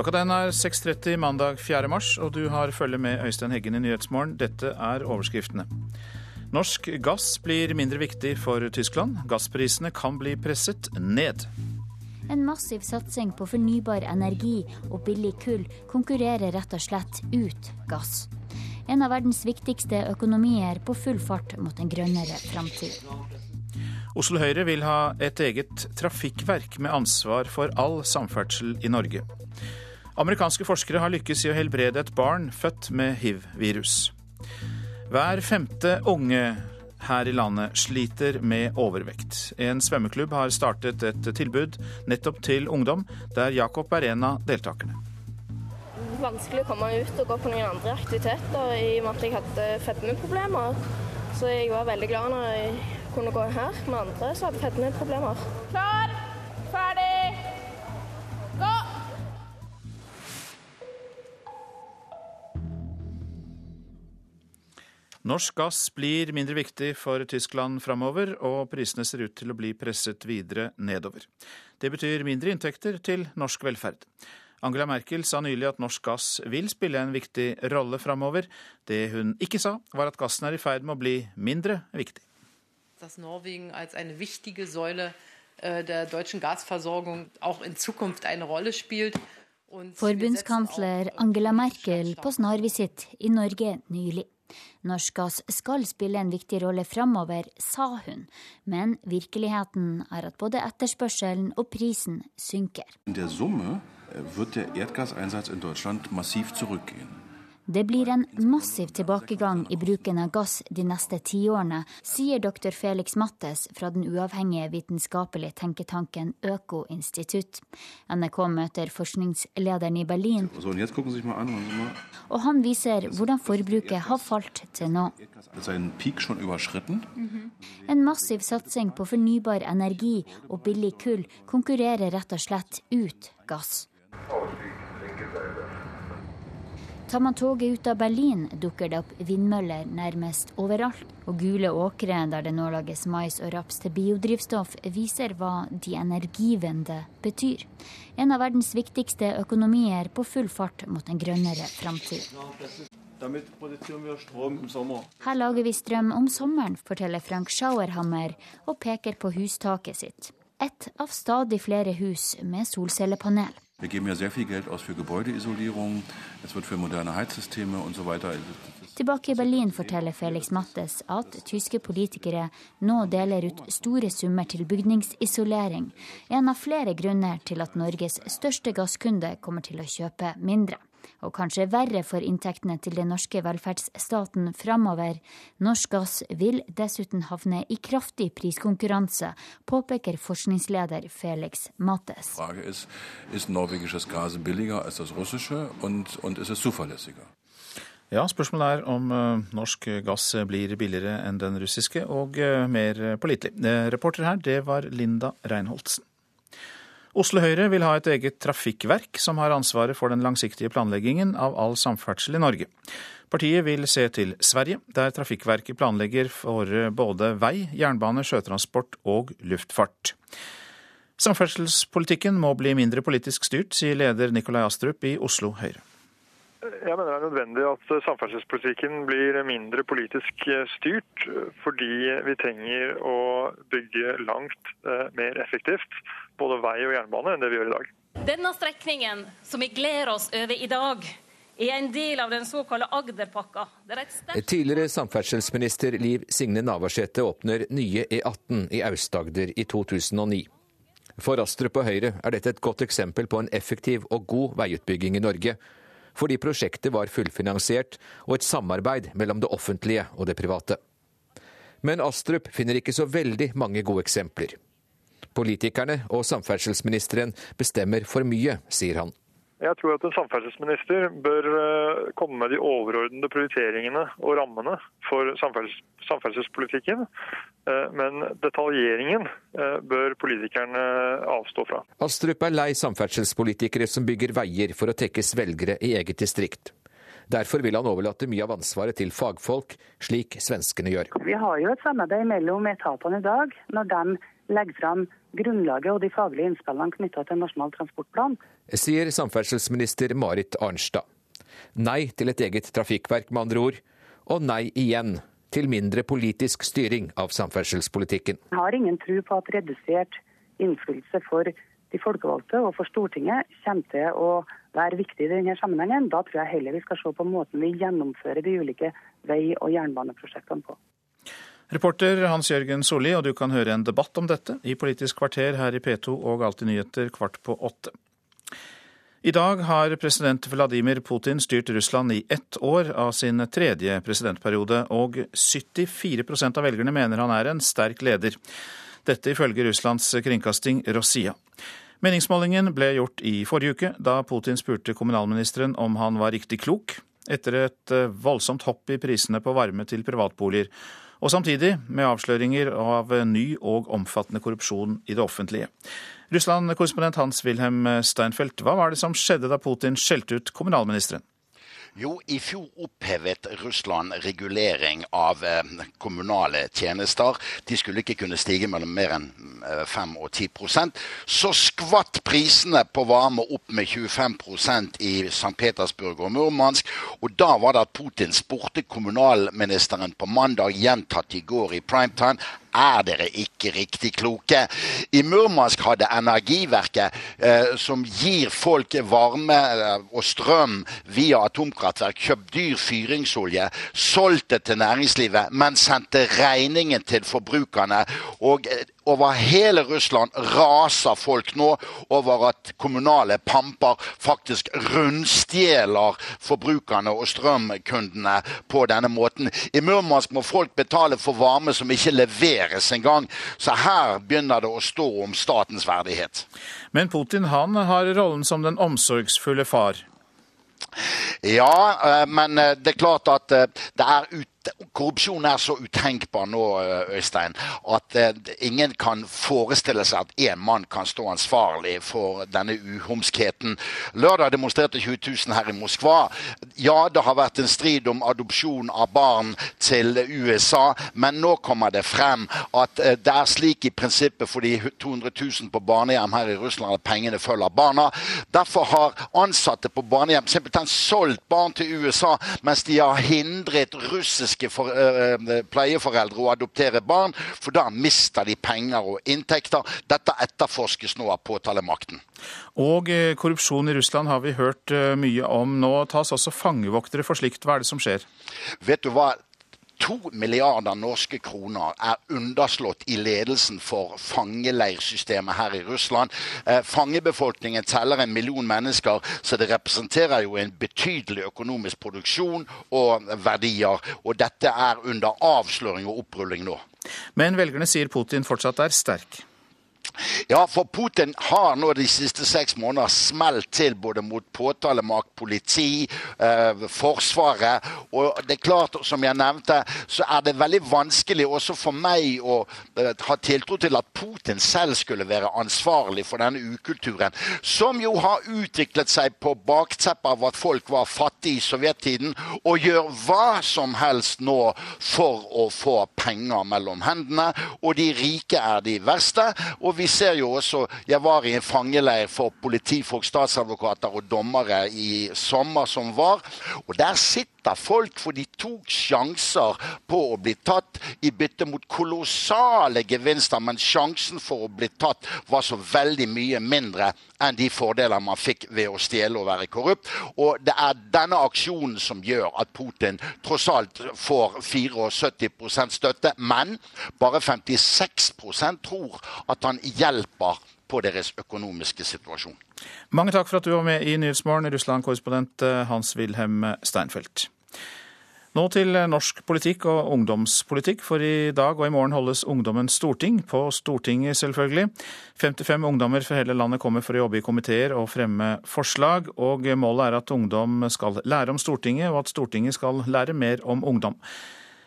Klokka den er 6.30 mandag 4. mars, og du har følge med Øystein Heggen i Nyhetsmorgen. Dette er overskriftene. Norsk gass blir mindre viktig for Tyskland. Gassprisene kan bli presset ned. En massiv satsing på fornybar energi og billig kull konkurrerer rett og slett ut gass. En av verdens viktigste økonomier på full fart mot en grønnere framtid. Oslo Høyre vil ha et eget trafikkverk med ansvar for all samferdsel i Norge. Amerikanske forskere har lykkes i å helbrede et barn født med hiv-virus. Hver femte unge her i landet sliter med overvekt. En svømmeklubb har startet et tilbud nettopp til ungdom, der Jakob er en av deltakerne. Vanskelig å komme ut og gå på noen andre aktiviteter i og med at jeg hadde fedmeproblemer. Så jeg var veldig glad når jeg kunne gå her med andre som hadde fedmeproblemer. Klar, ferdig, gå! Norsk gass blir mindre viktig for Tyskland framover, og prisene ser ut til å bli presset videre nedover. Det betyr mindre inntekter til norsk velferd. Angela Merkel sa nylig at norsk gass vil spille en viktig rolle framover. Det hun ikke sa, var at gassen er i ferd med å bli mindre viktig. Dass Norwegen als eine wichtige Säule äh, der deutschen Gasversorgung auch in Zukunft eine Rolle spielt. Forbundskansler Angela Merkel på snarvisitt i Norge nylig. Norsk gass skal spille en viktig rolle framover, sa hun, men virkeligheten er at både etterspørselen og prisen synker. Der Summe wird der. Det blir en massiv tilbakegang i bruken av gass de neste tiårene, sier dr. Felix Mattes fra den uavhengige vitenskapelige tenketanken Øko-institutt. NRK møter forskningslederen i Berlin, So, und jetzt gucken Sie sich mal an, wollen Sie mal, og han viser hvordan forbruket har falt til nå. En massiv satsing på fornybar energi og billig kull konkurrerer rett og slett ut gass. Tar man toget ut av Berlin, dukker det opp vindmøller nærmest overalt. Og gule åkre der det nå lages mais og raps til biodrivstoff, viser hva de energivende betyr. En av verdens viktigste økonomier på full fart mot en grønnere framtid. Her lager vi strøm om sommeren, forteller Frank Schauerhammer og peker på hustaket sitt. Et av stadig flere hus med solcellepanel. Wir geben ja sehr viel Geld aus für Gebäudeisolierung. Es wird für moderne Heizsysteme und so weiter. Tilbake i Berlin forteller Felix Mattes at tyske politikere nå deler ut store summer til bygningsisolering. En av flere grunner til at Norges største gasskunde kommer til å kjøpe mindre. Og kanskje verre for inntektene til den norske velferdsstaten framover. Norsk gass vil dessuten havne i kraftig priskonkurranse, påpeker forskningsleder Felix Mattes. Gas zuverlässiger? Ja, spørsmålet er om eh, norsk gass blir billigere enn den russiske og eh, mer pålitelig. Eh, Reporter her, det var Linda Reinholdsen. Oslo Høyre vil ha et eget trafikkverk som har ansvaret for den langsiktige planleggingen av all samferdsel i Norge. Partiet vil se til Sverige, der Trafikkverket planlegger for både vei, jernbane, sjøtransport og luftfart. Samferdselspolitikken må bli mindre politisk styrt, sier leder Nikolai Astrup i Oslo Høyre. Jeg mener det er nødvendig at samferdselspolitikken blir mindre politisk styrt, fordi vi trenger å bygge langt eh, mer effektivt både vei og jernbane enn det vi gjør i dag. Denne strekningen som vi gleder oss over i dag, er en del av den såkalte Agderpakka. Er sterkt Tidligere samferdselsminister Liv Signe Navarsete åpner nye E18 i Aust-Agder i 2009. For Astrup og Høyre er dette et godt eksempel på en effektiv og god veiutbygging i Norge, fordi prosjektet var fullfinansiert og et samarbeid mellom det offentlige og det private. Men Astrup finner ikke så veldig mange gode eksempler. Politikerne og samferdselsministeren bestemmer for mye, sier han. Jeg tror at en samferdselsminister bør eh, komme med de overordnede prioriteringene og rammene for samferdselspolitikken, eh, men detaljeringen eh, bør politikerne avstå fra. Astrup er lei samferdselspolitikere som bygger veier for å tekkes velgere i eget distrikt. Derfor vil han overlate mye av ansvaret til fagfolk, slik svenskene gjør. Vi har jo et samarbeid mellom etatene i dag, når de legger fram grunnlaget og de faglige innspillene knytta til Nasjonal transportplan. Sier samferdselsminister Marit Arnstad. Nei til et eget trafikkverk, med andre ord. Og nei igjen til mindre politisk styring av samferdselspolitikken. Jeg har ingen tro på at redusert innflytelse for de folkevalgte og for Stortinget kommer til å være viktig i denne sammenhengen. Da tror jeg heller vi skal se på måten vi gjennomfører de ulike vei- og jernbaneprosjektene på. Reporter Hans Jørgen Solli, og du kan høre en debatt om dette i Politisk kvarter her i P2 og Alltid nyheter kvart på åtte. I dag har president Vladimir Putin styrt Russland i ett år av sin tredje presidentperiode, og 74% av velgerne mener han er en sterk leder. Dette ifølge Russlands kringkasting Rosia. Meningsmålingen ble gjort i forrige uke, da Putin spurte kommunalministeren om han var riktig klok, etter et voldsomt hopp i prisene på varme til privatboliger, og samtidig med avsløringer av ny og omfattende korrupsjon i det offentlige. Russland-korrespondent Hans-Wilhelm Steinfeld, hva var det som skjedde da Putin skjelte ut kommunalministeren? Jo, i fjor opphevet Russland regulering av eh, kommunale tjenester. De skulle ikke kunne stige mellom mer enn eh, 5 og 10 Så skvatt prisene på varme opp med 25% i St. Petersburg og Murmansk. Og da var det at Putin spurte kommunalministeren på mandag, gjentatt i går i primetime, er dere ikke riktig kloke? I Murmansk hadde Energiverket, eh, som gir folk varme eh, og strøm via atomkraftverk, kjøpt dyr fyringsolje, solgt det til næringslivet, men sendte regningen til forbrukerne. Og eh, over hele Russland raser folk nå over at kommunale pamper faktisk rundstjeler forbrukerne og strømkundene på denne måten. I Murmansk må folk betale for varme som ikke leveres engang. Så her begynner det å stå om statens verdighet. Men Putin han har rollen som den omsorgsfulle far. Ja, eh, men eh, det er klart at eh, det er ut Korrupsjon er så utenkbar nå, Øystein, at ingen kan forestille seg at én mann kan stå ansvarlig for denne uhumskheten. Lørdag demonstrerte 20 000 her i Moskva. Ja, det har vært en strid om adopsjon av barn til USA, men nå kommer det frem at det er slik i prinsippet for de 200 000 på barnehjem her i Russland at pengene følger barna. Derfor har ansatte på barnehjem simpelthen solgt barn til USA, mens de har hindret russiske for, uh, pleieforeldre å adoptere barn, for da mister de penger og inntekter. Dette etterforskes nå av påtalemakten. Og korrupsjon i Russland har vi hørt mye om. Nå tas også fangevoktere for slikt. Hva er det som skjer? Vet du hva? To milliarder norske kroner er underslått i ledelsen for fangeleirsystemet her i Russland. Eh, fangebefolkningen teller en million mennesker, så det representerer jo en betydelig økonomisk produksjon og verdier. Og dette er under avsløring og opprulling nå. Men velgerne sier Putin fortsatt er sterk. Ja, for Putin har nå de siste seks måneder smelt til både mot påtalemakt, politi, eh, Forsvaret. Og det er klart, som jeg nevnte, så er det veldig vanskelig også for meg å eh, ha tiltro til at Putin selv skulle være ansvarlig for denne ukulturen, som jo har utviklet seg på bakteppet av at folk var fattige i sovjettiden, og gjør hva som helst nå for å få penger mellom hendene. Og de rike er de verste. og vi ser jo også Jeg var i en fangeleir for politifolk, statsadvokater og dommere i sommer som var. Og der sitter folk, for de tok sjanser på å bli tatt i bytte mot kolossale gevinster. Men sjansen for å bli tatt var så veldig mye mindre enn de fordeler man fikk ved å stjele og være korrupt. Og det er denne aksjonen som gjør at Putin tross alt får 74% støtte. Men bare 56% tror at han hjelper på deres økonomiske situasjon. Mange takk for at du var med i Nyhetsmorgen, Russland-korrespondent eh, Hans-Wilhelm Steinfeld. Nå til norsk politikk og ungdomspolitikk, for i dag og i morgen holdes Ungdommens storting. På Stortinget, selvfølgelig. 55 ungdommer fra hele landet kommer for å jobbe i komiteer og fremme forslag. Og målet er at ungdom skal lære om Stortinget, og at Stortinget skal lære mer om ungdom.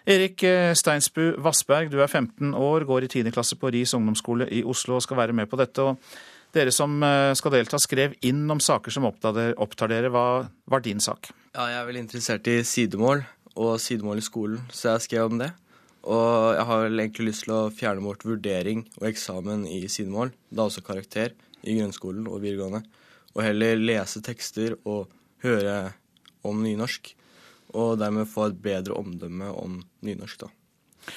Erik Steinsbu Vassberg, du er 15 år, går i 10. klasse på Ris ungdomsskole i Oslo og skal være med på dette. og dere som eh, skal delta, skrev inn om saker som opptar dere. Hva var din sak? Ja, jeg er veldig interessert i sidemål og sidemål i skolen, så jeg skrev om det. Og jeg har egentlig lyst til å fjerne bort vurdering og eksamen i sidemål, da også karakter, i grunnskolen og videregående. Og heller lese tekster og høre om nynorsk. Og dermed få et bedre omdømme om nynorsk, da.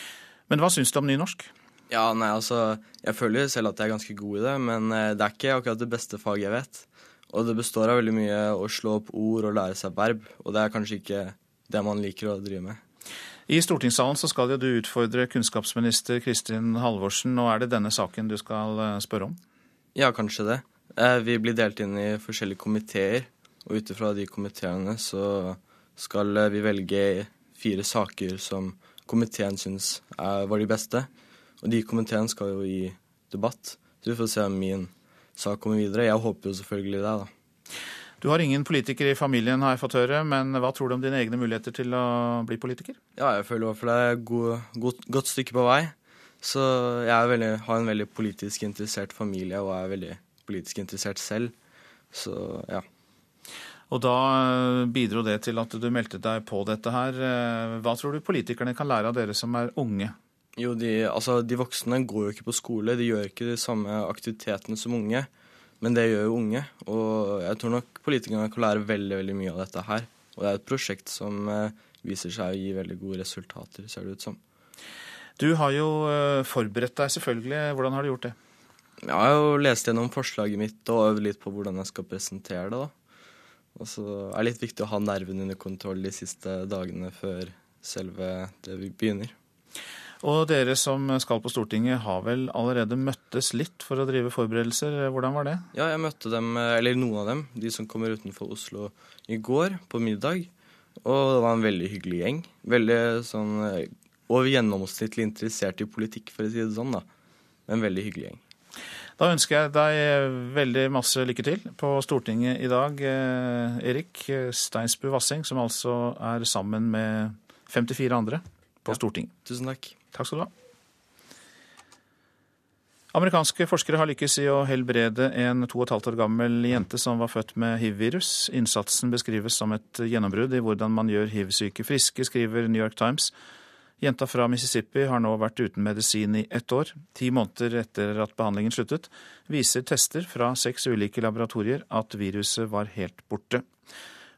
Men hva syns du om nynorsk? Ja, nei, altså, Jeg føler selv at jeg er ganske god i det, men eh, det er ikke akkurat det beste faget jeg vet. Og det består av veldig mye å slå opp ord og lære seg verb, og det er kanskje ikke det man liker å drive med. I stortingssalen så skal jo du utfordre kunnskapsminister Kristin Halvorsen. og er det denne saken du skal eh, spørre om? Ja, kanskje det. Eh, vi blir delt inn i forskjellige komiteer, og ut ifra de komiteene så skal vi velge fire saker som komiteen syns var de beste. Og de komiteene skal jo i debatt, så vi får se om min sak kommer videre. Jeg håper jo selvfølgelig det, da. Du har ingen politikere i familien, har jeg fått høre, men hva tror du om dine egne muligheter til å bli politiker? Ja, jeg føler i hvert fall jeg er et godt, godt stykke på vei. Så jeg veldig, har en veldig politisk interessert familie og er veldig politisk interessert selv. Så ja. Og da eh, bidro det til at du meldte deg på dette her. Eh, hva tror du politikerne kan lære av dere som er unge? Jo, de, altså, de voksne går jo ikke på skole. De gjør ikke de samme aktivitetene som unge. Men det gjør jo unge. Og jeg tror nok politikerne kan lære veldig, veldig mye av dette her. Og det er et prosjekt som eh, viser seg å gi veldig gode resultater, ser det ut som. Du har jo eh, forberedt deg, selvfølgelig. Hvordan har du gjort det? Jeg har jo lest gjennom forslaget mitt og øvd litt på hvordan jeg skal presentere det. da. Og så er det litt viktig å ha nervene under kontroll de siste dagene før selve det vi begynner. Og dere som skal på Stortinget har vel allerede møttes litt for å drive forberedelser. Hvordan var det? Ja, jeg møtte dem, eller noen av dem, de som kommer utenfor Oslo i går, på middag. Og det var en veldig hyggelig gjeng. Veldig sånn over gjennomsnittlig interessert i politikk, for å si det sånn, da. En veldig hyggelig gjeng. Da ønsker jeg deg veldig masse lykke til på Stortinget i dag, eh, Erik Steinsbu Vasseng, som altså er sammen med 54 andre på ja, Stortinget. Tusen takk. Takk skal du ha. Amerikanske forskere har lykkes i å helbrede en to og et halvt år gammel jente som var født med hiv-virus. Innsatsen beskrives som et gjennombrudd i hvordan man gjør hiv-syke friske, skriver New York Times. Jenta fra Mississippi har nå vært uten medisin i ett år. Ti måneder etter at behandlingen sluttet, viser tester fra seks ulike laboratorier at viruset var helt borte.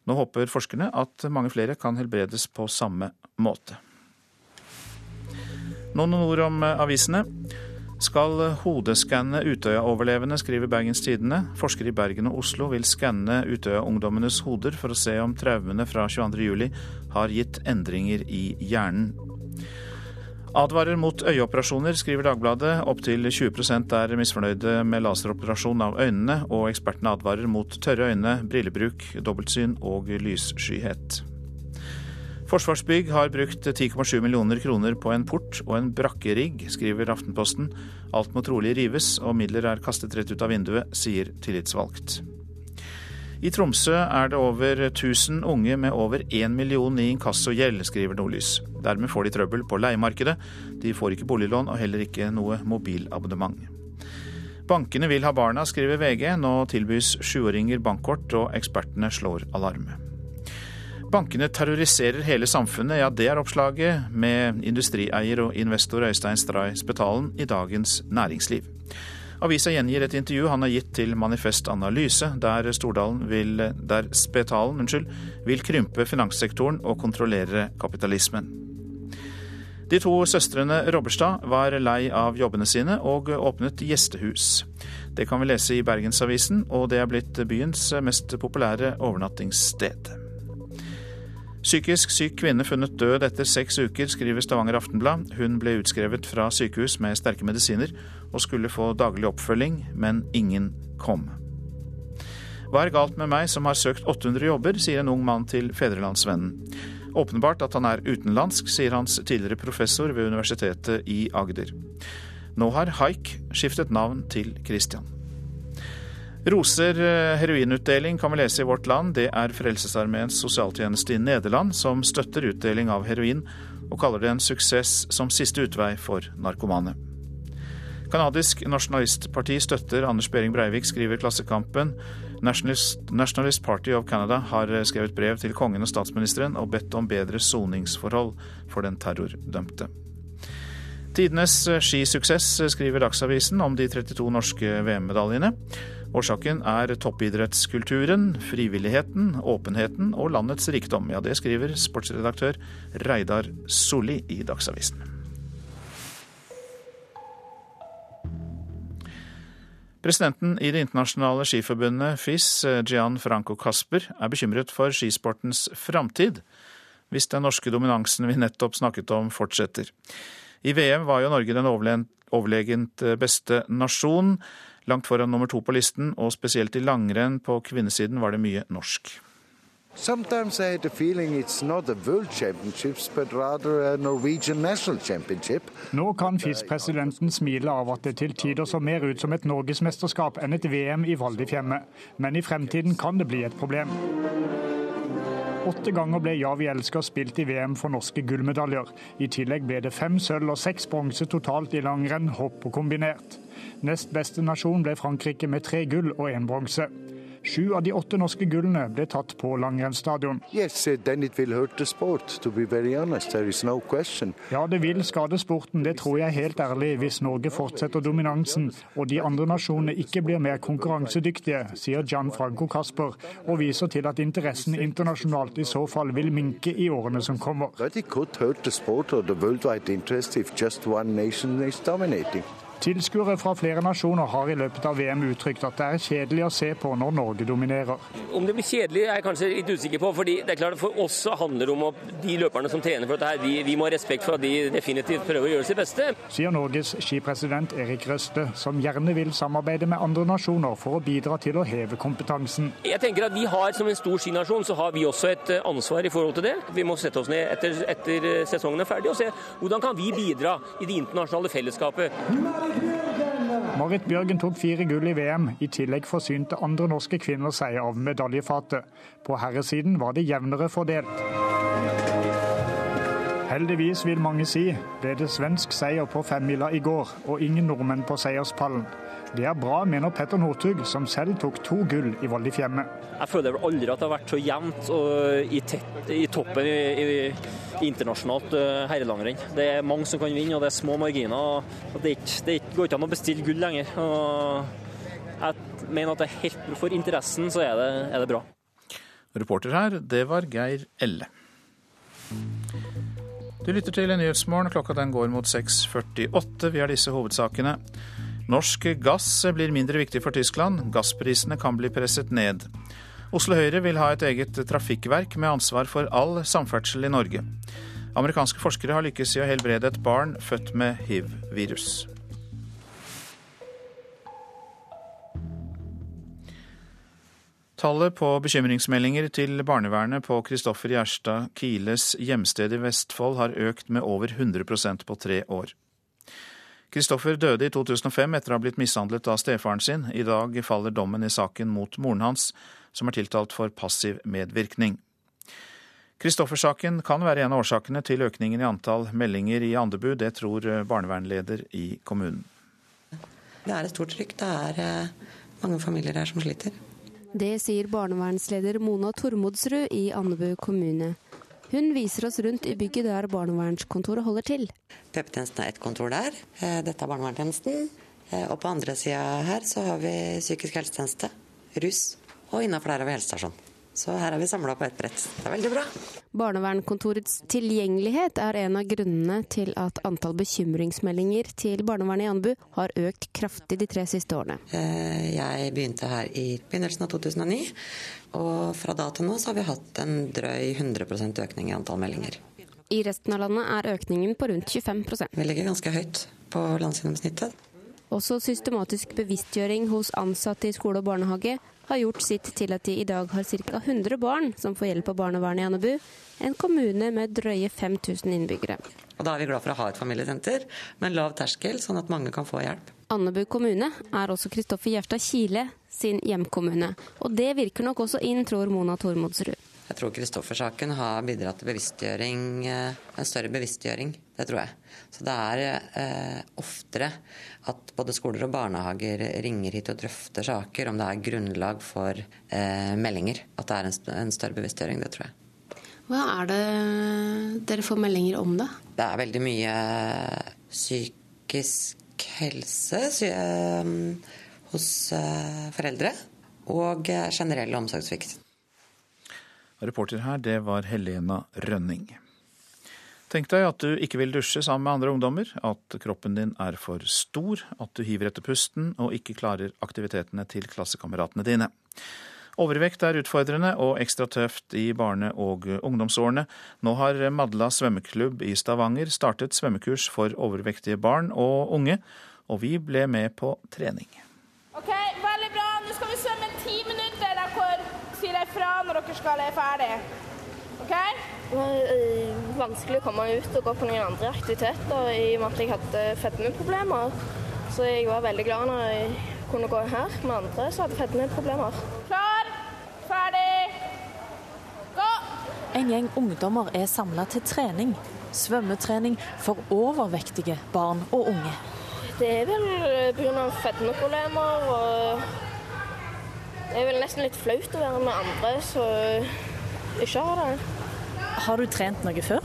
Nå håper forskerne at mange flere kan helbredes på samme måte. Noen ord om eh, avisene. Skal hodeskanne Utøya-overlevende, skriver Bergens Tidende. Forskere i Bergen og Oslo vil skanne Utøya-ungdommenes hoder for å se om traumene fra 22.07 har gitt endringer i hjernen. Advarer mot øyeoperasjoner, skriver Dagbladet. Opptil 20% er misfornøyde med laseroperasjon av øynene, og ekspertene advarer mot tørre øyne, brillebruk, dobbeltsyn og lysskyhet. Forsvarsbygg har brukt 10,7 millioner kroner på en port og en brakkerigg, skriver Aftenposten. Alt må trolig rives, og midler er kastet rett ut av vinduet, sier tillitsvalgt. I Tromsø er det over 1000 unge med over 1 million i inkassogjeld, skriver Nordlys. Dermed får de trøbbel på leiemarkedet. De får ikke boliglån og heller ikke noe mobilabonnement. Bankene vil ha barna, skriver VG. Nå tilbys sjuåringer bankkort, og ekspertene slår alarm. Bankene terroriserer hele samfunnet, ja det er oppslaget med industrieier og investor Øystein Stray Spetalen i Dagens Næringsliv. Avisa gjengir et intervju han har gitt til Manifest Analyse, der, vil, der Spetalen unnskyld, vil krympe finanssektoren og kontrollere kapitalismen. De to søstrene Robberstad var lei av jobbene sine og åpnet gjestehus. Det kan vi lese i Bergensavisen, og det er blitt byens mest populære overnattingssted. Psykisk syk kvinne funnet død etter seks uker, skriver Stavanger Aftenblad. Hun ble utskrevet fra sykehus med sterke medisiner og skulle få daglig oppfølging, men ingen kom. Hva er galt med meg som har søkt 800 jobber, sier en ung mann til Fedrelandsvennen. Åpenbart at han er utenlandsk, sier hans tidligere professor ved Universitetet i Agder. Nå har haik skiftet navn til Christian. Roser eh, heroinutdeling kan vi lese i Vårt Land. Det er Frelsesarmeens sosialtjeneste i Nederland som støtter utdeling av heroin, og kaller det en suksess som siste utvei for narkomane. Kanadisk nasjonalistparti støtter Anders Behring Breivik, skriver Klassekampen. Nationalist, Nationalist Party of Canada har eh, skrevet brev til kongen og statsministeren og bedt om bedre soningsforhold for den terrordømte. Tidenes skisuksess, skriver Dagsavisen om de 32 norske VM-medaljene. Årsaken er toppidrettskulturen, frivilligheten, åpenheten og landets rikdom. Ja, det skriver sportsredaktør Reidar Solli i Dagsavisen. Presidenten i Det internasjonale skiforbundet FIS, Gian Franco Casper, er bekymret for skisportens framtid hvis den norske dominansen vi nettopp snakket om, fortsetter. I VM var jo Norge den overlegent beste nasjon, langt foran nummer to på listen, og spesielt i langrenn på kvinnesiden var det mye norsk. Sometimes I had the feeling it's not a world championships, but rather a Norwegian national championship. Nå kan FIS-presidenten smile av at det til tider så mer ut som et norgesmesterskap enn et VM i Val di Fiemme. Men i fremtiden kan det bli et problem. Åtte ganger ble Ja, vi elsker spilt i VM for norske gullmedaljer. I tillegg ble det fem sølv og seks bronse totalt i langrenn, hopp og kombinert. Nest beste nasjon ble Frankrike med tre gull og én bronse. Sju av de åtte norske gullene ble tatt på langrennsstadion. Yes, no. Ja, det vil skade sporten, det tror jeg helt ærlig, hvis Norge fortsetter dominansen og de andre nasjonene ikke blir mer konkurransedyktige, sier Gianfranco Casper, og viser til at interessen internasjonalt i så fall vil minke i årene som kommer. But it could hurt the sport or the worldwide interest if just one nation is dominating. Tilskuere fra flere nasjoner har i løpet av VM uttrykt at det er kjedelig å se på når Norge dominerer. Om det blir kjedelig er jeg kanskje litt usikker på. fordi det er klart For oss handler det om at de løperne som trener for dette, her, de, vi må ha respekt for at de definitivt prøver å gjøre sitt beste. Sier Norges skipresident Erik Røste, som gjerne vil samarbeide med andre nasjoner for å bidra til å heve kompetansen. Jeg tenker at vi har Som en stor skinasjon så har vi også et ansvar i forhold til det. Vi må sette oss ned etter, etter sesongen er ferdig og se hvordan kan vi bidra i det internasjonale fellesskapet. Marit Bjørgen tok fire gull i VM. I tillegg forsynte andre norske kvinner seg av medaljefatet. På herresiden var det jevnere fordelt. Heldigvis, vil mange si, ble det svensk seier på femmila i går, og ingen nordmenn på seierspallen. Det er bra, mener Petter Northug, som selv tok to gull i Fiemme. Jeg føler vel aldri at det har vært så jevnt i, tett, i toppen i, i internasjonalt uh, herrelangrenn. Det er mange som kan vinne, og det er små marginer. og Det, ikke, det går ikke an å bestille gull lenger. Og jeg mener at det er helt, for interessen så er det, er det bra. Reporter her, det var Geir Elle. Du lytter til Nyhetsmorgen. Klokka den går mot 6.48. Vi har disse hovedsakene. Norsk gass blir mindre viktig for Tyskland. Gassprisene kan bli presset ned. Oslo Høyre vil ha et eget trafikkverk med ansvar for all samferdsel i Norge. Amerikanske forskere har lykkes i å helbrede et barn født med hiv-virus. Tallet på bekymringsmeldinger til barnevernet på Kristoffer Gjerstad Kiles hjemsted i Vestfold har økt med over 100% på tre år. Kristoffer døde i 2005 etter å ha blitt mishandlet av stefaren sin. I dag faller dommen i saken mot moren hans, som er tiltalt for passiv medvirkning. Kristoffer-saken kan være en av årsakene til økningen i antall meldinger i Andebu. Det tror barnevernleder i kommunen. Det er et stort trykk. Det er eh, mange familier her som sliter. Det sier barnevernsleder Mona Tormodsrud i Andebu kommune. Hun viser oss rundt i bygget der barnevernskontoret holder til. PP-tjenesten har ett kontor der. Eh, dette er barnevernstjenesten. Eh, og på andre sida her så har vi psykisk helsetjeneste, rus, og innafor der har vi helsestasjon. Så her er vi samla på ett brett. Det er veldig bra. Barnevernkontorets tilgjengelighet er en av grunnene til at antall bekymringsmeldinger til barnevernet i Andebu har økt kraftig de tre siste årene. Eh, jeg begynte her i begynnelsen av 2009, og fra da til nå så har vi hatt en drøy 100% økning i antall meldinger. I resten av landet er økningen på rundt 25% Vi ligger ganske høyt på landsgjennomsnittet. Også systematisk bevisstgjøring hos ansatte i skole og barnehage har gjort sitt til at de i dag har ca. 100 barn som får hjelp av barnevernet i Andebu, en kommune med drøye 5000 innbyggere. Og Da er vi glad for å ha et familiesenter med lav terskel, sånn at mange kan få hjelp. Andebu kommune er også Kristoffer Gjerstad Kile sin hjemkommune. Og det virker nok også inn, tror Mona Tormodsrud. Jeg tror Kristoffer-saken har bidratt til bevisstgjøring, en større bevisstgjøring. Det tror jeg. Så det er eh, oftere at både skoler og barnehager ringer hit og drøfter saker, om det er grunnlag for eh, meldinger. At det er en, en større bevisstgjøring. Det tror jeg. Hva er det dere får meldinger om, da? Det er veldig mye psykisk helse eh, hos eh, foreldre og generell omsorgssvikt. Reporter her, det var Helena Rønning. Tenk deg at du ikke vil dusje sammen med andre ungdommer, at kroppen din er for stor, at du hiver etter pusten og ikke klarer aktivitetene til klassekameratene dine. Overvekt er utfordrende og ekstra tøft i barne- og ungdomsårene. Nå har Madla svømmeklubb i Stavanger startet svømmekurs for overvektige barn og unge, og vi ble med på trening. Ok, Veldig bra. Nå skal vi svømme ti minutter der hvor sier jeg fra når dere skal være ferdig. Ok? Øh, vanskelig å komme ut og gå på noen andre aktiviteter i og med at jeg hadde fedmeproblemer. Så jeg var veldig glad når jeg kunne gå her med andre som hadde fedmeproblemer. Klar, ferdig, gå! En gjeng ungdommer er samla til trening. Svømmetrening for overvektige barn og unge. Det er vel pga. fedmeproblemer og Det er vel nesten litt flaut å være med andre som ikke har det. Har du trent noe før?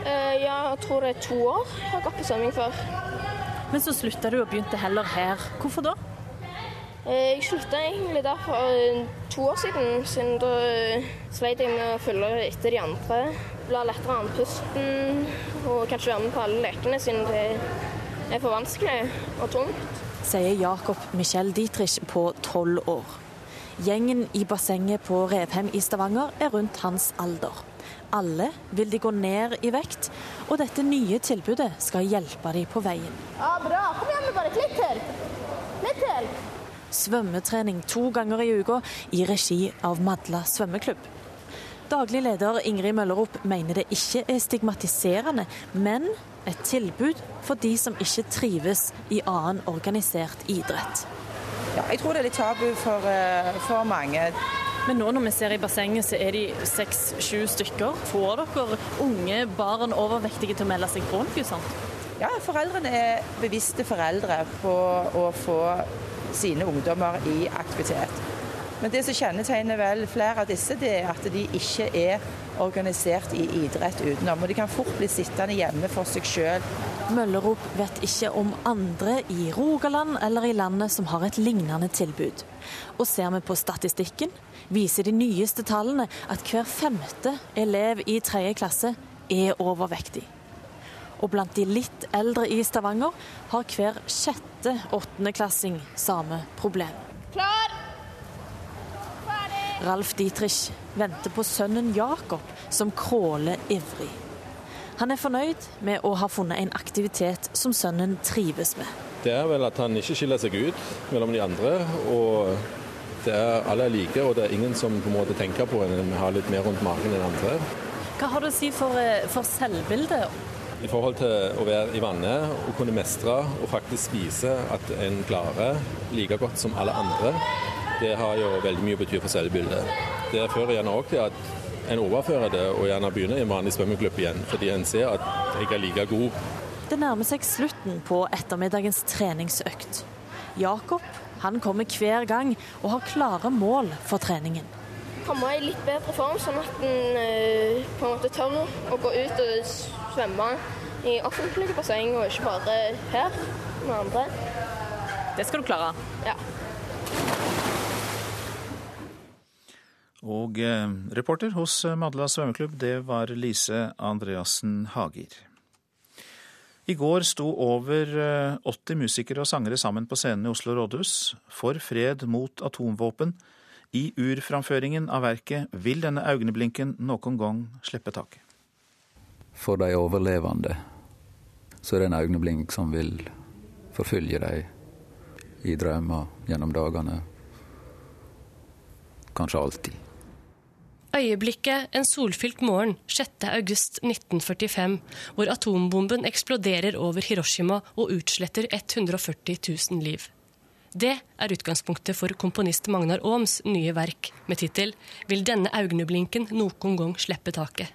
Uh, ja, jeg tror det er to år jeg har gått på svømming før. Men så slutta du og begynte heller her. Hvorfor da? Uh, jeg slutta egentlig der for uh, to år siden, siden da sleit jeg med å følge etter de andre. Blir lettere andpusten og kanskje være med på alle lekene siden det er for vanskelig og tungt. Sier Jakob Michel Dietrich på tolv år. Gjengen i bassenget på Revheim i Stavanger er rundt hans alder. Alle vil de gå ned i vekt, og dette nye tilbudet skal hjelpe dem på veien. Ja, Bra. Kom igjen, bare litt til. Litt til. Svømmetrening to ganger i uka i regi av Madla svømmeklubb. Daglig leder Ingrid Møllerup mener det ikke er stigmatiserende, men et tilbud for de som ikke trives i annen organisert idrett. Ja, jeg tror det er litt tabu for, eh, for mange. Men nå når vi ser i bassenget, så er de seks-sju stykker. Får dere unge barn overvektige til å melde seg på noe sånt? Ja, foreldrene er bevisste foreldre på å få sine ungdommer i aktivitet. Men det som kjennetegner vel flere av disse, det er at de ikke er organisert i idrett utenom. Og de kan fort bli sittende hjemme for seg sjøl. Møllerop vet ikke om andre i Rogaland eller i landet som har et lignende tilbud. Og ser vi på statistikken, viser de nyeste tallene at hver femte elev i tredje klasse er overvektig. Og blant de litt eldre i Stavanger har hver sjette åttendeklassing samme problem. Klar! Ralf Dietrich venter på sønnen Jakob, som kråler ivrig. Han er fornøyd med å ha funnet en aktivitet som sønnen trives med. Det er vel at han ikke skiller seg ut mellom de andre. og det er Alle er like, og det er ingen som på en måte tenker på en har litt mer rundt magen enn andre. Hva har det å si for, eh, for selvbildet? I forhold til å være i vannet og kunne mestre og faktisk spise at en klarer like godt som alle andre, det har jo veldig mye å bety for selvbildet. Det fører gjerne òg til at en overfører det og gjerne begynner i en vanlig svømmeklubb igjen, fordi en ser at jeg er like god. Det nærmer seg slutten på ettermiddagens treningsøkt. Jakob han kommer hver gang og har klare mål for treningen. Komme i litt bedre form, sånn at en på en måte tør å gå ut og svømme i offentlige basseng, og ikke bare her med andre. Det skal du klare. Ja. Og eh, reporter hos Madla svømmeklubb, det var Lise Andreassen Hager. I går sto over 80 musikere og sangere sammen på scenen i Oslo rådhus for fred mot atomvåpen. I urframføringen av verket vil denne øyeblinken noen gang slippe taket. For de overlevende så er det en øyeblink som vil forfølge dem i drømmer gjennom dagene. Kanskje alltid. Øyeblikket en solfylt morgen 6.8.1945, hvor atombomben eksploderer over Hiroshima og utsletter 140 000 liv. Det er utgangspunktet for komponist Magnar Aams nye verk med tittel 'Vil denne augneblinken noen gang slippe taket'.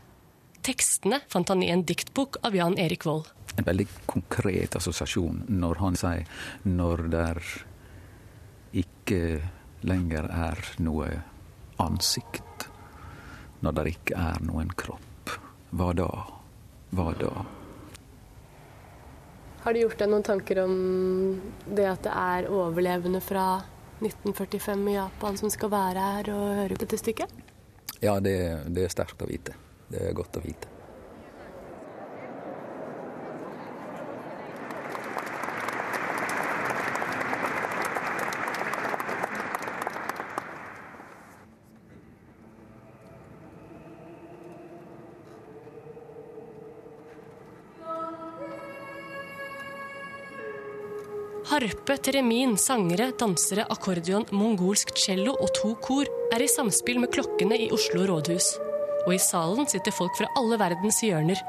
Tekstene fant han i en diktbok av Jan Erik Vold. En veldig konkret assosiasjon når han sier 'når der ikke lenger er noe ansikt', når det ikke er noen kropp. Hva da? Hva da? Har du gjort deg noen tanker om det at det er overlevende fra 1945 i Japan som skal være her og høre dette stykket? Ja, det, det er sterkt å vite. Det er godt å vite. Harpe, teremin, sangere, dansere, akkordion, mongolsk cello og to kor er i samspill med klokkene i Oslo rådhus. Og i salen sitter folk fra alle verdens hjørner.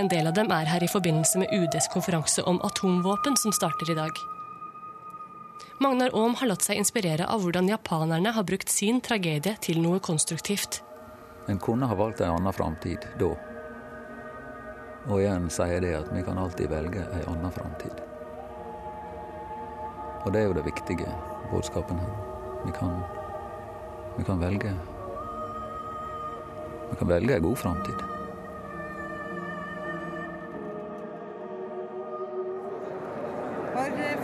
En del av dem er her i forbindelse med UDs konferanse om atomvåpen som starter i dag. Magnar Aam har latt seg inspirere av hvordan japanerne har brukt sin tragedie til noe konstruktivt. En kunne ha valgt en annen framtid da. Og igjen sier det at vi kan alltid velge en annen framtid. Og det er jo det viktige budskapen her. Vi kan, vi kan velge Vi kan velge en god framtid.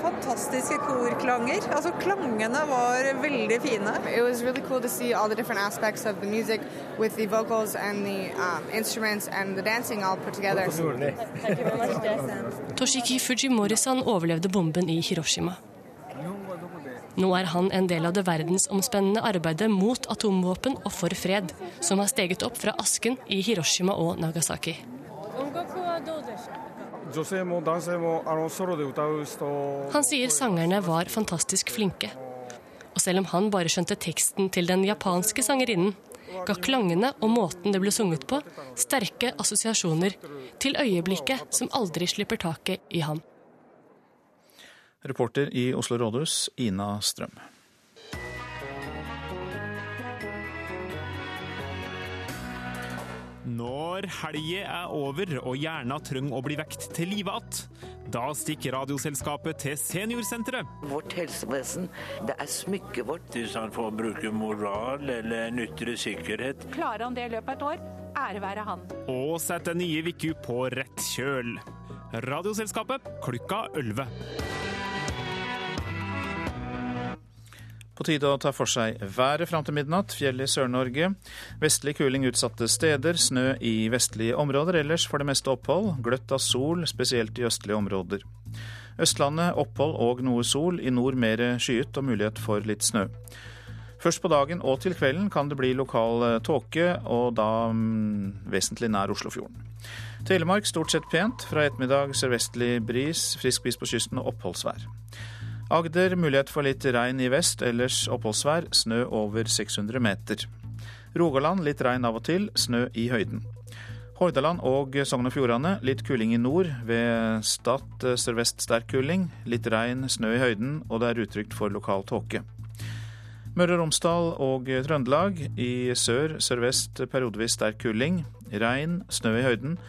fantastiske korklanger. Altså Klangene var veldig fine. It was really cool to see all the different aspects of the music with the vocals and the um, instruments and the dancing all put together. Toshiki Fujimori-san overlevde bomben i Hiroshima. Nå er han en del av det verdensomspennende arbeidet mot atomvåpen og for fred, som har steget opp fra asken i Hiroshima og Nagasaki. Han sier sangerne var fantastisk flinke. Og selv om han bare skjønte teksten til den japanske sangerinnen, ga klangene og måten det ble sunget på, sterke assosiasjoner til øyeblikket som aldri slipper taket i ham. Reporter i Oslo rådhus, Ina Strøm. Når helga er over og hjerna trenger å bli vekt til live igjen, da stikker Radioselskapet til Seniorsenteret. Vårt helsevesen, det er smykket vårt. Hvis han får bruke moral eller nytre sikkerhet. Klarer han det i løpet av et år, ære være han. Og setter nye Viku på rett kjøl. Radioselskapet klokka 11. På tide å ta for seg været fram til midnatt. Fjell i Sør-Norge. Vestlig kuling utsatte steder. Snø i vestlige områder. Ellers for det meste opphold. Gløtt av sol, spesielt i østlige områder. Østlandet opphold og noe sol. I nord mer skyet og mulighet for litt snø. Først på dagen og til kvelden kan det bli lokal eh, tåke, og da mm, vesentlig nær Oslofjorden. Telemark stort sett pent. Fra ettermiddag sørvestlig bris, frisk bris på kysten og oppholdsvær. Agder mulighet for litt regn i vest, ellers oppholdsvær. Snø over 600 meter. Rogaland litt regn av og til, snø i høyden. Hordaland og Sogn og Fjordane litt kuling i nord. Ved Stad sørvest sterk kuling. Litt regn, snø i høyden, og det er utrygt for lokal tåke. Møre og Romsdal og Trøndelag. I sør sørvest periodevis sterk kuling. Regn, snø i høyden.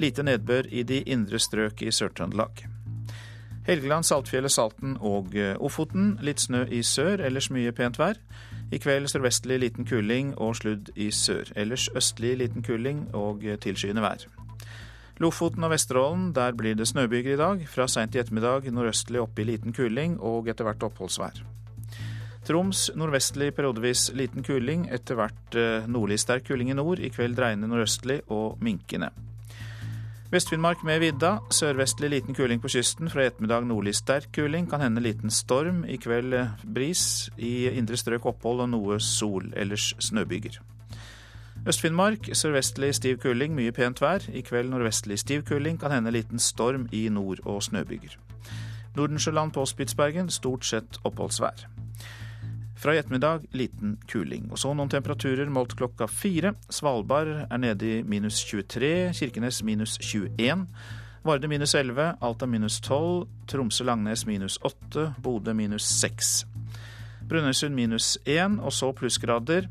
Lite nedbør i de indre strøk i Sør-Trøndelag. Helgeland, Saltfjellet, Salten og eh, Ofoten. Litt snø i sør, ellers mye pent vær. I kveld sørvestlig liten kuling og sludd i sør. Ellers østlig liten kuling og eh, tilskyende vær. Lofoten og Vesterålen, der blir det snøbyger i dag. Fra seint i ettermiddag nordøstlig oppe i liten kuling og etter hvert oppholdsvær. Troms nordvestlig periodevis liten kuling, etter hvert eh, nordlig sterk kuling i nord. I kveld dreiende nordøstlig og minkende. Vest-Finnmark med vidda. Sørvestlig liten kuling på kysten. Fra ettermiddag nordlig sterk kuling. Kan hende liten storm. I kveld eh, bris. I indre strøk opphold og noe sol. Ellers snøbyger. Øst-Finnmark sørvestlig stiv kuling, mye pent vær. I kveld nordvestlig stiv kuling. Kan hende liten storm i nord og snøbyger. Nordensjøland på Spitsbergen stort sett oppholdsvær. Fra i ettermiddag liten kuling. Og så noen temperaturer målt klokka fire. Svalbard er nede i minus 23, Kirkenes minus 21. Varde minus 11, Alta minus 12, Tromsø-Langnes minus 8, Bodø minus 6. Brønnøysund minus 1, og så plussgrader.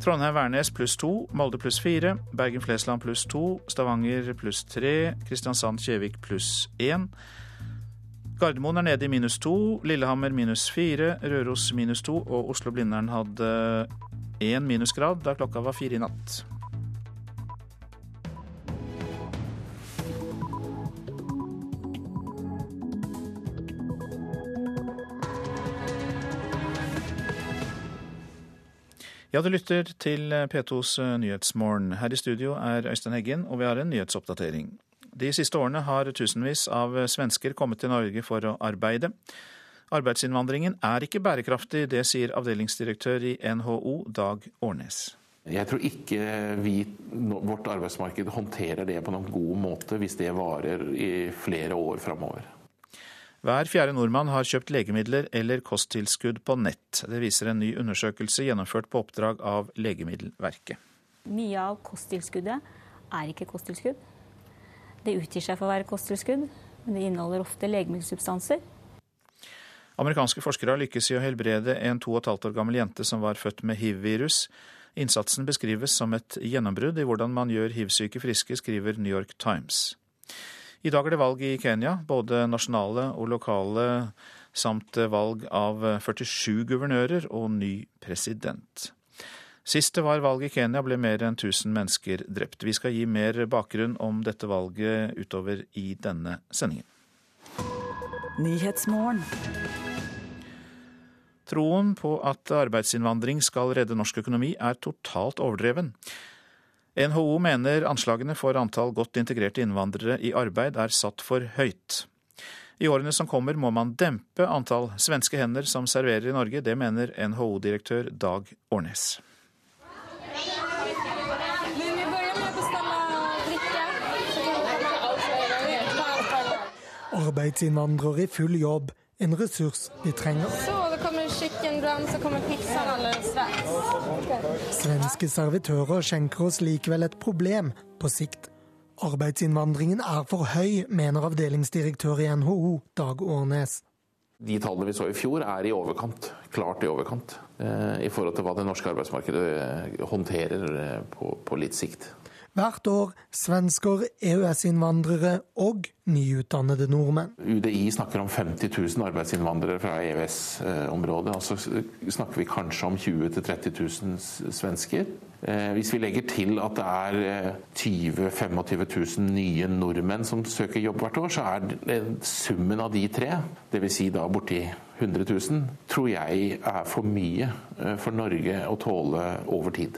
Trondheim-Værnes pluss 2, Molde pluss 4, Bergen-Flesland pluss 2, Stavanger pluss 3, Kristiansand-Kjevik pluss 1. Gardermoen er nede i minus to, Lillehammer minus fire, Røros minus to og Oslo-Blindern hadde én minusgrad da klokka var fire i natt. Ja, du lytter til P2s Nyhetsmorgen. Her i studio er Øystein Heggen, og vi har en nyhetsoppdatering. De siste årene har tusenvis av svensker kommet til Norge for å arbeide. Arbeidsinnvandringen er ikke bærekraftig, det sier avdelingsdirektør i NHO, Dag Årnes. Jeg tror ikke vi, vårt arbeidsmarked håndterer det på noen god måte hvis det varer i flere år framover. Hver fjerde nordmann har kjøpt legemidler eller kosttilskudd på nett. Det viser en ny undersøkelse gjennomført på oppdrag av Legemiddelverket. Mye av kosttilskuddet er ikke kosttilskudd. Det utgir seg for å være kosttilskudd, men det inneholder ofte legemiddelsubstanser. Amerikanske forskere har lykkes i å helbrede en to og et halvt år gammel jente som var født med hiv-virus. Innsatsen beskrives som et gjennombrudd i hvordan man gjør hiv-syke friske, skriver New York Times. I dag er det valg i Kenya, både nasjonale og lokale, samt valg av 47 guvernører og ny president. Sist det var valg i Kenya, ble mer enn 1000 mennesker drept. Vi skal gi mer bakgrunn om dette valget utover i denne sendingen. Troen på at arbeidsinnvandring skal redde norsk økonomi er totalt overdreven. NHO mener anslagene for antall godt integrerte innvandrere i arbeid er satt for høyt. I årene som kommer må man dempe antall svenske hender som serverer i Norge. Det mener NHO-direktør Dag Årnes. Arbeidsinnvandrere i full jobb, en ressurs vi trenger. Så det kommer kjøkkenbrann, så kommer pizzaen allerede straks. Svenske servitører skjenker oss likevel et problem på sikt. Arbeidsinnvandringen er for høy, mener avdelingsdirektør i NHO, Dag Årnes. De tallene vi så i fjor er i overkant, klart i overkant, eh, i forhold til hva det norske arbeidsmarkedet eh, håndterer eh, på, på litt sikt. Hvert år svensker, EØS-innvandrere og nyutdannede nordmenn. UDI snakker om 50 000 arbeidsinnvandrere fra EØS-området. og så snakker vi kanskje om 20 000-30 000 svensker. Hvis vi legger til at det er 20 000-25 000 nye nordmenn som søker jobb hvert år, så er summen av de tre, dvs. Si da borti 100 000, tror jeg er for mye for Norge å tåle over tid.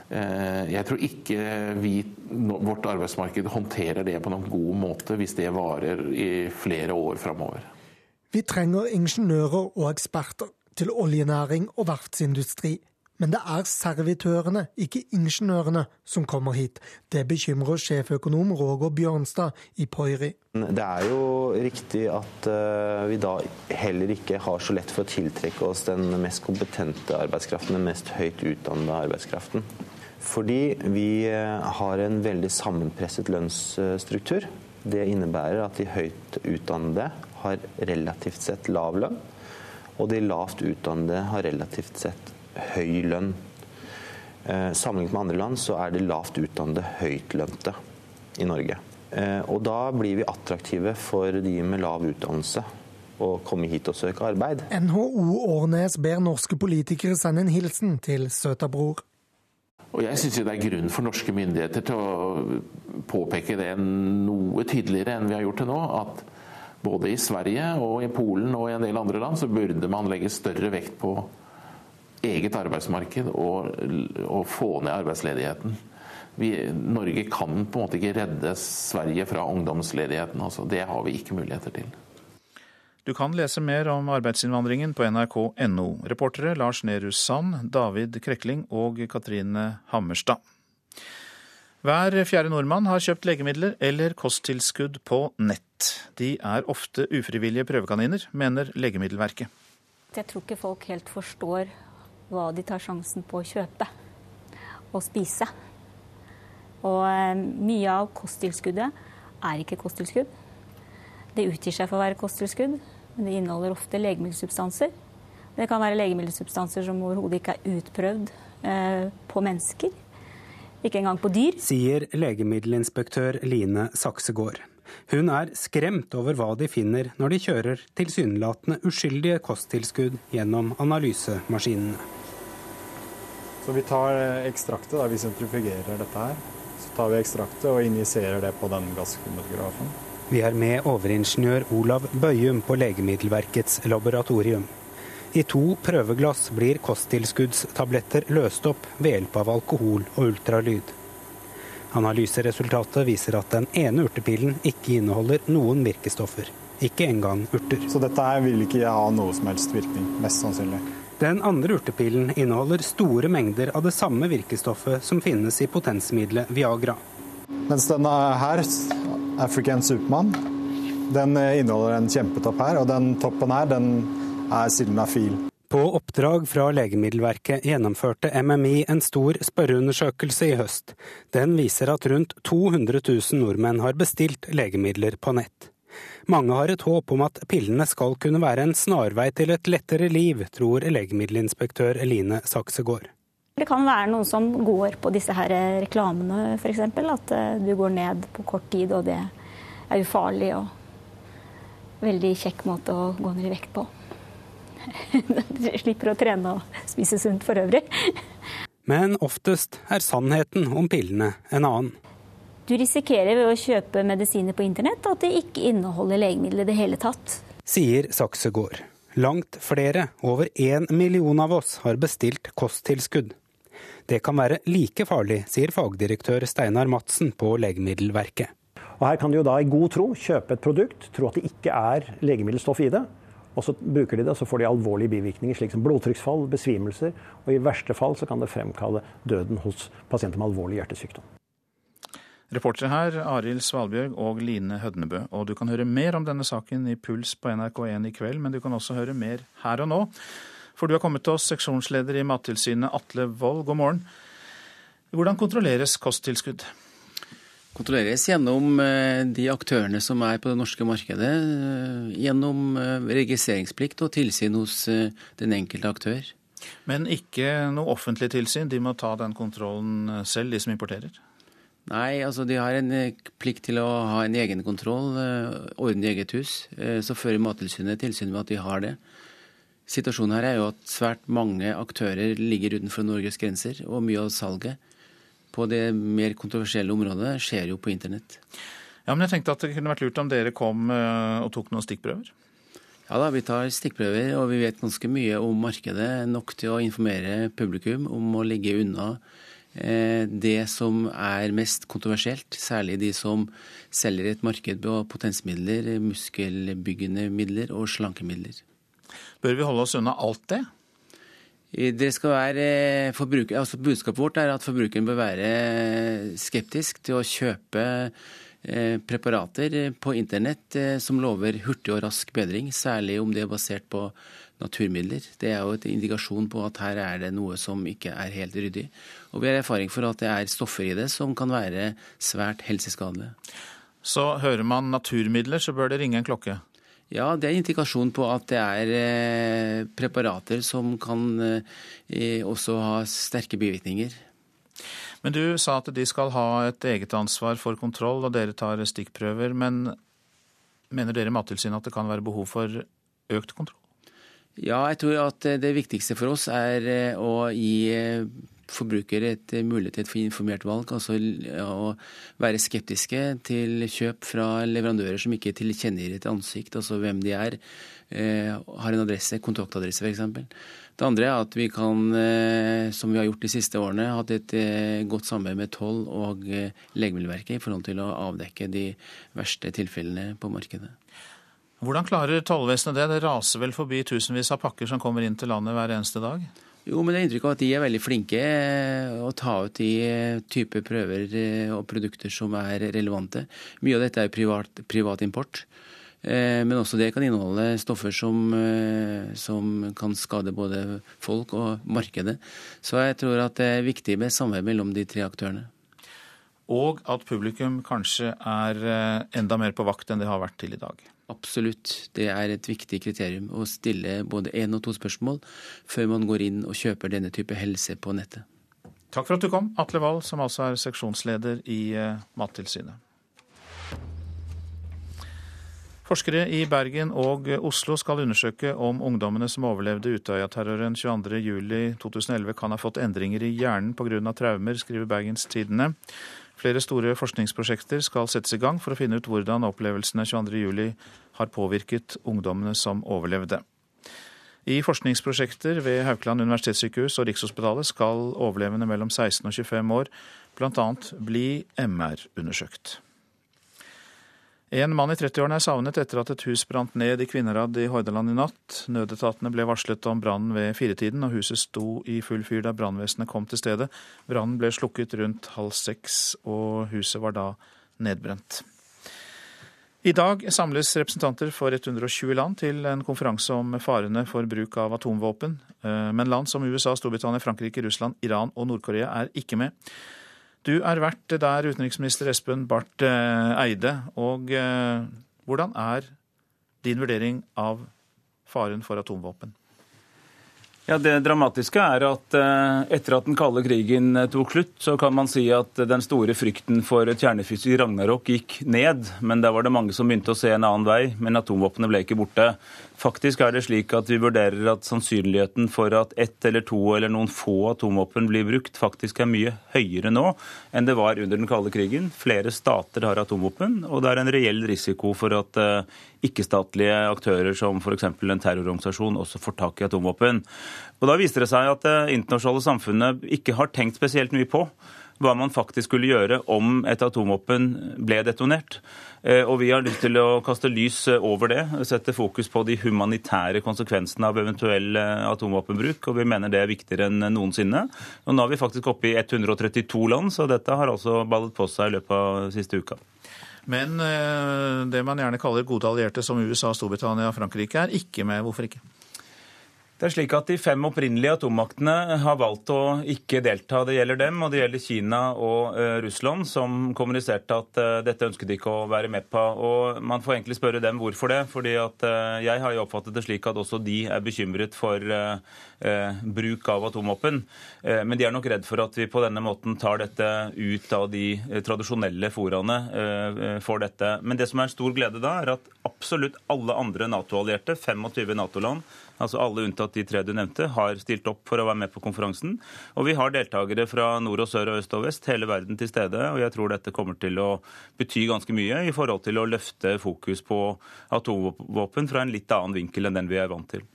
Jeg tror ikke vi, vårt arbeidsmarked håndterer det på noen god måte hvis det varer i flere år framover. Vi trenger ingeniører og eksperter til oljenæring og verftsindustri. Men det er servitørene, ikke ingeniørene, som kommer hit. Det bekymrer sjeføkonom Roger Bjørnstad i Poiri. Det er jo riktig at vi da heller ikke har så lett for å tiltrekke oss den mest kompetente arbeidskraften, den mest høyt utdannede arbeidskraften. Fordi vi har en veldig sammenpresset lønnsstruktur. Det innebærer at de høyt utdannede har relativt sett lav lønn, og de lavt utdannede har relativt sett høy lønn. Sammenlignet med andre land så er det lavt utdannede høytlønte i Norge. Og da blir vi attraktive for de med lav utdannelse å komme hit og søke arbeid. NHO Årnes ber norske politikere sende en hilsen til søtabror. Og Jeg syns det er grunn for norske myndigheter til å påpeke det noe tydeligere enn vi har gjort til nå. At både i Sverige og i Polen og i en del andre land så burde man legge større vekt på eget arbeidsmarked og, og få ned arbeidsledigheten. Vi, Norge kan på en måte ikke redde Sverige fra ungdomsledigheten. Altså. Det har vi ikke muligheter til. Du kan lese mer om arbeidsinnvandringen på nrk.no. Reportere Lars Nehru Sand, David Krekling og Katrine Hammerstad. Hver fjerde nordmann har kjøpt legemidler eller kosttilskudd på nett. De er ofte ufrivillige prøvekaniner, mener Legemiddelverket. Jeg tror ikke folk helt forstår hva de tar sjansen på å kjøpe og spise. Og mye av kosttilskuddet er ikke kosttilskudd. Det utgir seg for å være kosttilskudd, men det inneholder ofte legemiddelsubstanser. Det kan være legemiddelsubstanser som overhodet ikke er utprøvd eh, på mennesker. Ikke engang på dyr. Sier legemiddelinspektør Line Saksegård. Hun er skremt over hva de finner når de kjører tilsynelatende uskyldige kosttilskudd gjennom analysemaskinene. Så vi tar ekstraktet, da, vi sentrifugerer dette her. Så tar vi ekstraktet og injiserer det på den gasskromatografen. Vi er med overingeniør Olav Bøyum på Legemiddelverkets laboratorium. I to prøveglass blir kosttilskuddstabletter løst opp ved hjelp av alkohol og ultralyd. Analyseresultatet viser at den ene urtepillen ikke inneholder noen virkestoffer. Ikke engang urter. Så dette her vil ikke ha noe som helst virkning, mest sannsynlig. Den andre urtepillen inneholder store mengder av det samme virkestoffet som finnes i potensmiddelet Viagra. Mens denne her, African Superman, den inneholder en kjempetopp her, og den toppen her, den er sildenafil. På oppdrag fra Legemiddelverket gjennomførte MMI en stor spørreundersøkelse i høst. Den viser at rundt 200 000 nordmenn har bestilt legemidler på nett. Mange har et håp om at pillene skal kunne være en snarvei til et lettere liv, tror legemiddelinspektør Eline Saksegård. Det kan være noen som går på disse her reklamene f.eks. At eh, du går ned på kort tid, og det er ufarlig og veldig kjekk måte å gå ned i vekt på. Du Slipper å trene og spise sunt for øvrig. Men oftest er sannheten om pillene en annen. Du risikerer ved å kjøpe medisiner på internett at det ikke inneholder legemiddel i det hele tatt. Sier Saksegård. Langt flere, over én million av oss, har bestilt kosttilskudd. Det kan være like farlig, sier fagdirektør Steinar Madsen på Legemiddelverket. Og Her kan de jo da i god tro kjøpe et produkt, tro at det ikke er legemiddelstoff i det, og så bruker de det, og så får de alvorlige bivirkninger, slik som blodtrykksfall, besvimelser, og i verste fall så kan det fremkalle døden hos pasienter med alvorlig hjertesykdom. Reportere her Arild Svalbjørg og Line Hødnebø. Og du kan høre mer om denne saken i Puls på NRK1 i kveld, men du kan også høre mer her og nå. For du har kommet til oss, seksjonsleder i Mattilsynet Atle Wold, god morgen. Hvordan kontrolleres kosttilskudd? kontrolleres gjennom eh, de aktørene som er på det norske markedet. Eh, gjennom eh, registreringsplikt og tilsyn hos den enkelte aktør. Men ikke noe offentlig tilsyn? De må ta den kontrollen selv, de som importerer? Nei, altså de har en plikt til å ha en egenkontroll, ordne eget hus. Så fører Mattilsynet tilsyn med at de har det. Situasjonen her er jo at svært mange aktører ligger utenfor Norges grenser, og mye av salget på det mer kontroversielle området skjer jo på internett. Ja, men jeg tenkte at det kunne vært lurt om dere kom eh, og tok noen stikkprøver? Ja da, vi tar stikkprøver, og vi vet ganske mye om markedet. Nok til å informere publikum om å ligge unna eh, det som er mest kontroversielt. Særlig de som selger et marked på potensmidler, muskelbyggende midler og slankemidler. Bør vi holde oss unna alt det? Det skal være eh, altså Budskapet vårt er at forbrukeren bør være skeptisk til å kjøpe eh, preparater på internett eh, som lover hurtig og rask bedring, særlig om det er basert på naturmidler. Det er jo et indikasjon på at her er det noe som ikke er helt ryddig. Og vi har erfaring for at det er stoffer i det som kan være svært helseskadelige. Så hører man naturmidler, så bør det ringe en klokke? Ja, det er indikasjon på at det er eh, preparater som kan eh, også ha sterke bivirkninger. Men du sa at de skal ha et eget ansvar for kontroll, og dere tar stikkprøver. Men mener dere i Mattilsynet at det kan være behov for økt kontroll? Ja, jeg tror at det viktigste for oss er å gi forbruker et mulighet til et informert valg. Altså å være skeptiske til kjøp fra leverandører som ikke tilkjennegir et ansikt, altså hvem de er, eh, har en adresse, kontaktadresse f.eks. Det andre er at vi kan, eh, som vi har gjort de siste årene, hatt et eh, godt samarbeid med Toll og Legemiddelverket i forhold til å avdekke de verste tilfellene på markedet. Hvordan klarer tollvesenet det? Det raser vel forbi tusenvis av pakker som kommer inn til landet hver eneste dag? Jo, men det er inntrykk av at de er veldig flinke eh, å ta ut de eh, type prøver eh, og produkter som er relevante. Mye av dette er privat, privat import. Men også det kan inneholde stoffer som, som, kan skade både folk og markedet. Så jeg tror at det er viktig med samarbeid mellom de tre aktørene. Og at publikum kanskje er enda mer på vakt enn det har vært til i dag. Absolutt. Det er et viktig kriterium å stille både én og to spørsmål før man går inn og kjøper denne type helse på nettet. Takk for at du kom, Atle Wold, som altså er seksjonsleder i eh, Mattilsynet. Forskere i Bergen og Oslo skal undersøke om ungdommene som overlevde Utøya-terroren 22.07.2011 kan ha fått endringer i hjernen pga. traumer, skriver Bergens Tidende. Flere store forskningsprosjekter skal settes i gang for å finne ut hvordan opplevelsene 22.07 har påvirket ungdommene som overlevde. I forskningsprosjekter ved Haukeland universitetssykehus og Rikshospitalet skal overlevende mellom 16 og 25 år bl.a. bli MR-undersøkt. En mann i 30-årene er savnet etter at et hus brant ned i Kvinnherad i Hordaland i natt. Nødetatene ble varslet om brannen ved firetiden, og huset sto i full fyr da brannvesenet kom til stedet. Brannen ble slukket rundt halv seks, og huset var da nedbrent. I dag samles representanter for 120 land til en konferanse om farene for bruk av atomvåpen. Eh, men land som USA, Storbritannia, Frankrike, Russland, Iran og Nord-Korea er ikke med. Du er vært der, utenriksminister Espen Barth eh, Eide. Og eh, hvordan er din vurdering av faren for atomvåpen? Ja, Det dramatiske er at eh, etter at den kalde krigen tok slutt, så kan man si at den store frykten for et kjernefysisk ragnarok gikk ned. Men der var det mange som begynte å se en annen vei. Men atomvåpnene ble ikke borte. Faktisk er det slik at vi vurderer at sannsynligheten for at ett eller to eller noen få atomvåpen blir brukt, faktisk er mye høyere nå enn det var under den kalde krigen. Flere stater har atomvåpen, og det er en reell risiko for at uh, ikke-statlige aktører som f.eks. en terrororganisasjon også får tak i atomvåpen. Og Da viser det seg at det internasjonale samfunnet ikke har tenkt spesielt mye på hva man faktisk skulle gjøre om et atomvåpen ble detonert. Eh, og Vi har lyst til å kaste lys eh, over det, sette fokus på de humanitære konsekvensene av eventuell eh, atomvåpenbruk. og Vi mener det er viktigere enn noensinne. Og Nå er vi faktisk oppe i 132 land, så dette har altså ballet på seg i løpet av siste uka. Men det man gjerne kaller gode allierte som USA, Storbritannia og Frankrike er ikke med. Hvorfor ikke? Det er slik at De fem opprinnelige atommaktene har valgt å ikke delta. Det gjelder dem, og det gjelder Kina og uh, Russland, som kommuniserte at uh, dette ønsket de ikke å være med på. Og Man får egentlig spørre dem hvorfor det. fordi at uh, Jeg har jo oppfattet det slik at også de er bekymret for bruk av atomvåpen. men de er nok redd for at vi på denne måten tar dette ut av de tradisjonelle foraene for dette. Men det som er en stor glede da, er at absolutt alle andre Nato-allierte, 25 Nato-land, altså alle unntatt de tre du nevnte, har stilt opp for å være med på konferansen. Og vi har deltakere fra nord og sør og øst og vest, hele verden til stede. Og jeg tror dette kommer til å bety ganske mye i forhold til å løfte fokus på atomvåpen fra en litt annen vinkel enn den vi er vant til.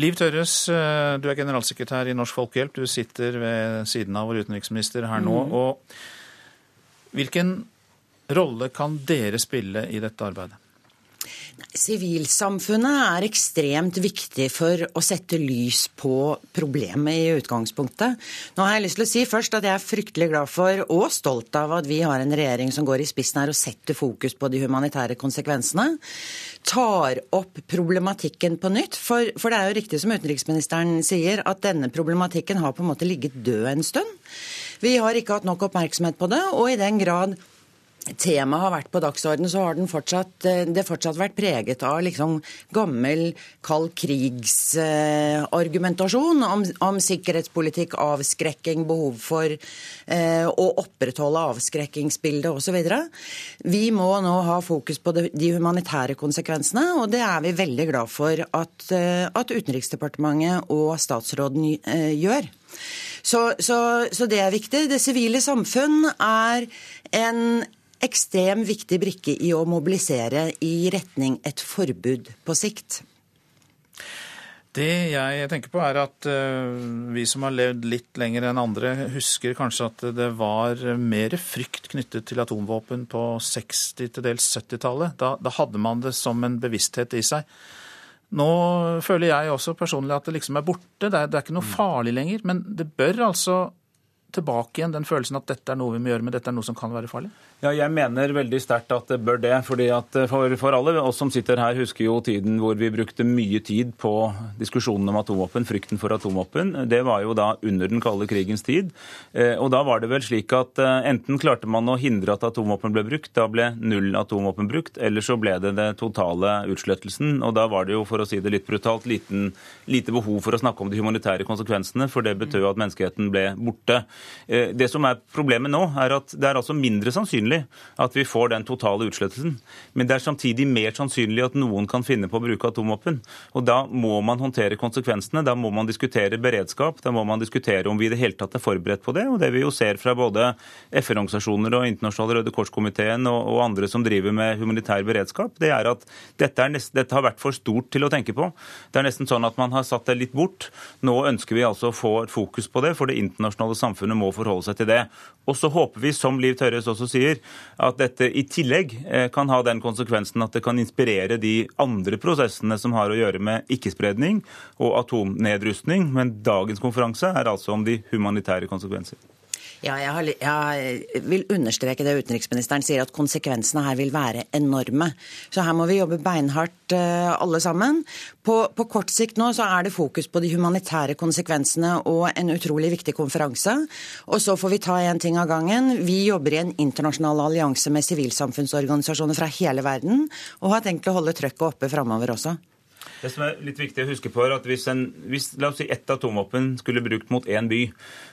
Liv Tørres, eh, du er generalsekretær i Norsk Folkehjelp. Du sitter ved siden av vår utenriksminister her nå. Mm. og Hvilken rolle kan dere spille i dette arbeidet? Sivilsamfunnet er ekstremt viktig for å sette lys på problemet i utgangspunktet. Nå har jeg lyst til å si først at jeg er fryktelig glad for og stolt av at vi har en regjering som går i spissen her og setter fokus på de humanitære konsekvensene. Tar opp problematikken på nytt. For, for det er jo riktig som utenriksministeren sier, at denne problematikken har på en måte ligget død en stund. Vi har ikke hatt nok oppmerksomhet på det, og i den grad temaet har vært på dagsordenen, så har fortsatt, eh, det fortsatt vært preget av liksom gammel kald krigsargumentasjon om, om, sikkerhetspolitikk, avskrekking, behov for eh, å opprettholde avskrekkingsbildet osv. Vi må nå ha fokus på de, de humanitære konsekvensene, og det er vi veldig glad for at, eh, at Utenriksdepartementet og statsråden eh, gjør. Så, så, så, det er viktig. Det sivile samfunn er en ekstrem viktig brikke i å mobilisere i retning et forbud på sikt. Det jeg tenker på er at uh, vi som har levd litt lenger enn andre, husker kanskje at det var mer frykt knyttet til atomvåpen på 60- til dels 70-tallet. Da, da, hadde man det som en bevissthet i seg. Nå føler jeg også personlig at det liksom er borte. Det er, det er ikke noe farlig lenger. Men det bør altså tilbake igjen den følelsen at dette er noe vi må gjøre, men dette er noe som kan være farlig? Ja, jeg mener veldig sterkt at det bør det. fordi at eh, for, for, alle oss som sitter her, husker jo tiden hvor vi brukte mye tid på diskusjonen om atomvåpen, frykten for atomvåpen. Det var jo da under den kalde krigens tid. Eh, og da var det vel slik at eh, enten klarte man å hindre at atomvåpen ble brukt, da ble null atomvåpen brukt, eller så ble det det totale utslettelsen. Og da var det jo, for å si det litt brutalt, liten, lite behov for å snakke om de humanitære konsekvensene, for det betød jo at menneskeheten ble borte. Det som er problemet nå, er at det er altså mindre sannsynlig at vi får den totale utslettelsen. Men det er samtidig mer sannsynlig at noen kan finne på å bruke atomvåpen. Og da må man håndtere konsekvensene. Da må man diskutere beredskap. Da må man diskutere om vi i det hele tatt er forberedt på det. Og det vi jo ser fra både FN-organisasjoner og Internasjonale Røde Kors-komiteen og, og, andre som driver med humanitær beredskap, det er at dette, er nest, dette har vært for stort til å tenke på. Det er nesten sånn at man har satt det litt bort. Nå ønsker vi altså å få fokus på det, for det internasjonale samfunnet må forholde seg til det. Og så håper vi, som Liv Tørres også sier, at dette i tillegg eh, kan ha den konsekvensen at det kan inspirere de andre prosessene som har å gjøre med ikke-spredning og atomnedrustning. Men dagens konferanse er altså om de humanitære konsekvenser. Ja, jeg, har, jeg, vil understreke det utenriksministeren sier, at konsekvensene her vil være enorme. Så her må vi jobbe beinhardt uh, alle sammen. På, på, kort sikt nå så er det fokus på de humanitære konsekvensene og en utrolig viktig konferanse. Og så får vi ta én ting av gangen. Vi jobber i en internasjonal allianse med sivilsamfunnsorganisasjoner fra hele verden, og har tenkt å holde trøkket oppe framover også. Det som er litt viktig å huske på er at Hvis, en, hvis la oss si ett atomvåpen skulle brukt mot én by,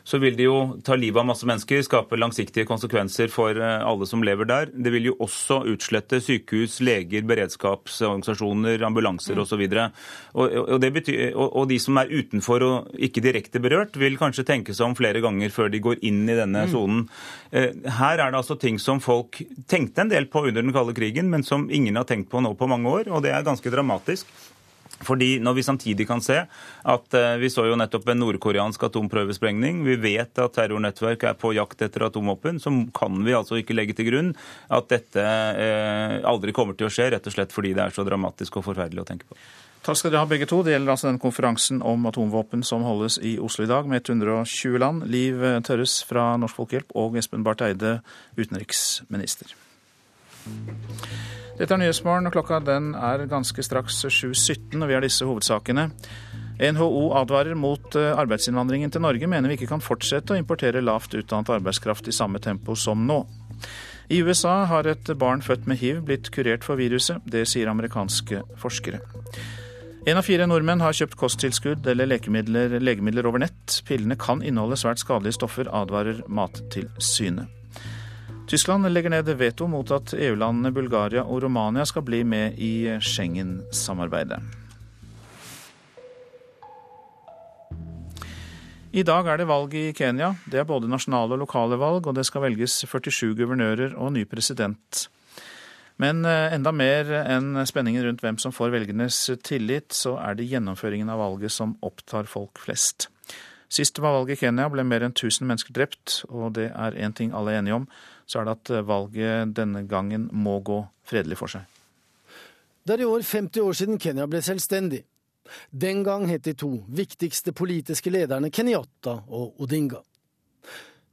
så vil det jo ta livet av masse mennesker, skape langsiktige konsekvenser for eh, alle som lever der. Det vil jo også utslette sykehus, leger, beredskapsorganisasjoner, ambulanser mm. osv. Og, og, og, og de som er utenfor og ikke direkte berørt, vil kanskje tenke seg om flere ganger før de går inn i denne mm. sonen. Mm. Her er det altså ting som folk tenkte en del på under den kalde krigen, men som ingen har tenkt på nå på mange år, og det er ganske dramatisk. Fordi når vi samtidig kan se at eh, vi så jo nettopp en nordkoreansk atomprøvesprengning, vi vet at terrornettverk er på jakt etter atomvåpen, så kan vi altså ikke legge til grunn at dette eh, aldri kommer til å skje, rett og slett fordi det er så dramatisk og forferdelig å tenke på. Takk skal dere ha begge to. Det gjelder altså den konferansen om atomvåpen som holdes i Oslo i dag med 120 land. Liv Tørres fra Norsk Folkehjelp og Espen Barth Eide, utenriksminister. Dette er Nyhetsmorgen, og klokka den er ganske straks 7.17, og vi har disse hovedsakene. NHO advarer mot eh, arbeidsinnvandringen til Norge, mener vi ikke kan fortsette å importere lavt utdannet arbeidskraft i samme tempo som nå. I USA har et barn født med hiv blitt kurert for viruset. Det sier amerikanske forskere. En av fire nordmenn har kjøpt kosttilskudd eller legemidler over nett. Pillene kan inneholde svært skadelige stoffer, advarer Mattilsynet. Tyskland legger ned veto mot at EU-landene Bulgaria og Romania skal bli med i Schengen-samarbeidet. I dag er det valg i Kenya. Det er både nasjonale og lokale valg, og det skal velges 47 guvernører og ny president. Men eh, enda mer enn spenningen rundt hvem som får velgernes tillit, så er det gjennomføringen av valget som opptar folk flest. Sist var valg i Kenya, ble mer enn 1000 mennesker drept, og det er én ting alle er enige om, så er det at valget denne gangen må gå fredelig for seg. Det er i år 50 år siden Kenya ble selvstendig. Den gang het de to viktigste politiske lederne Kenyatta og Odinga.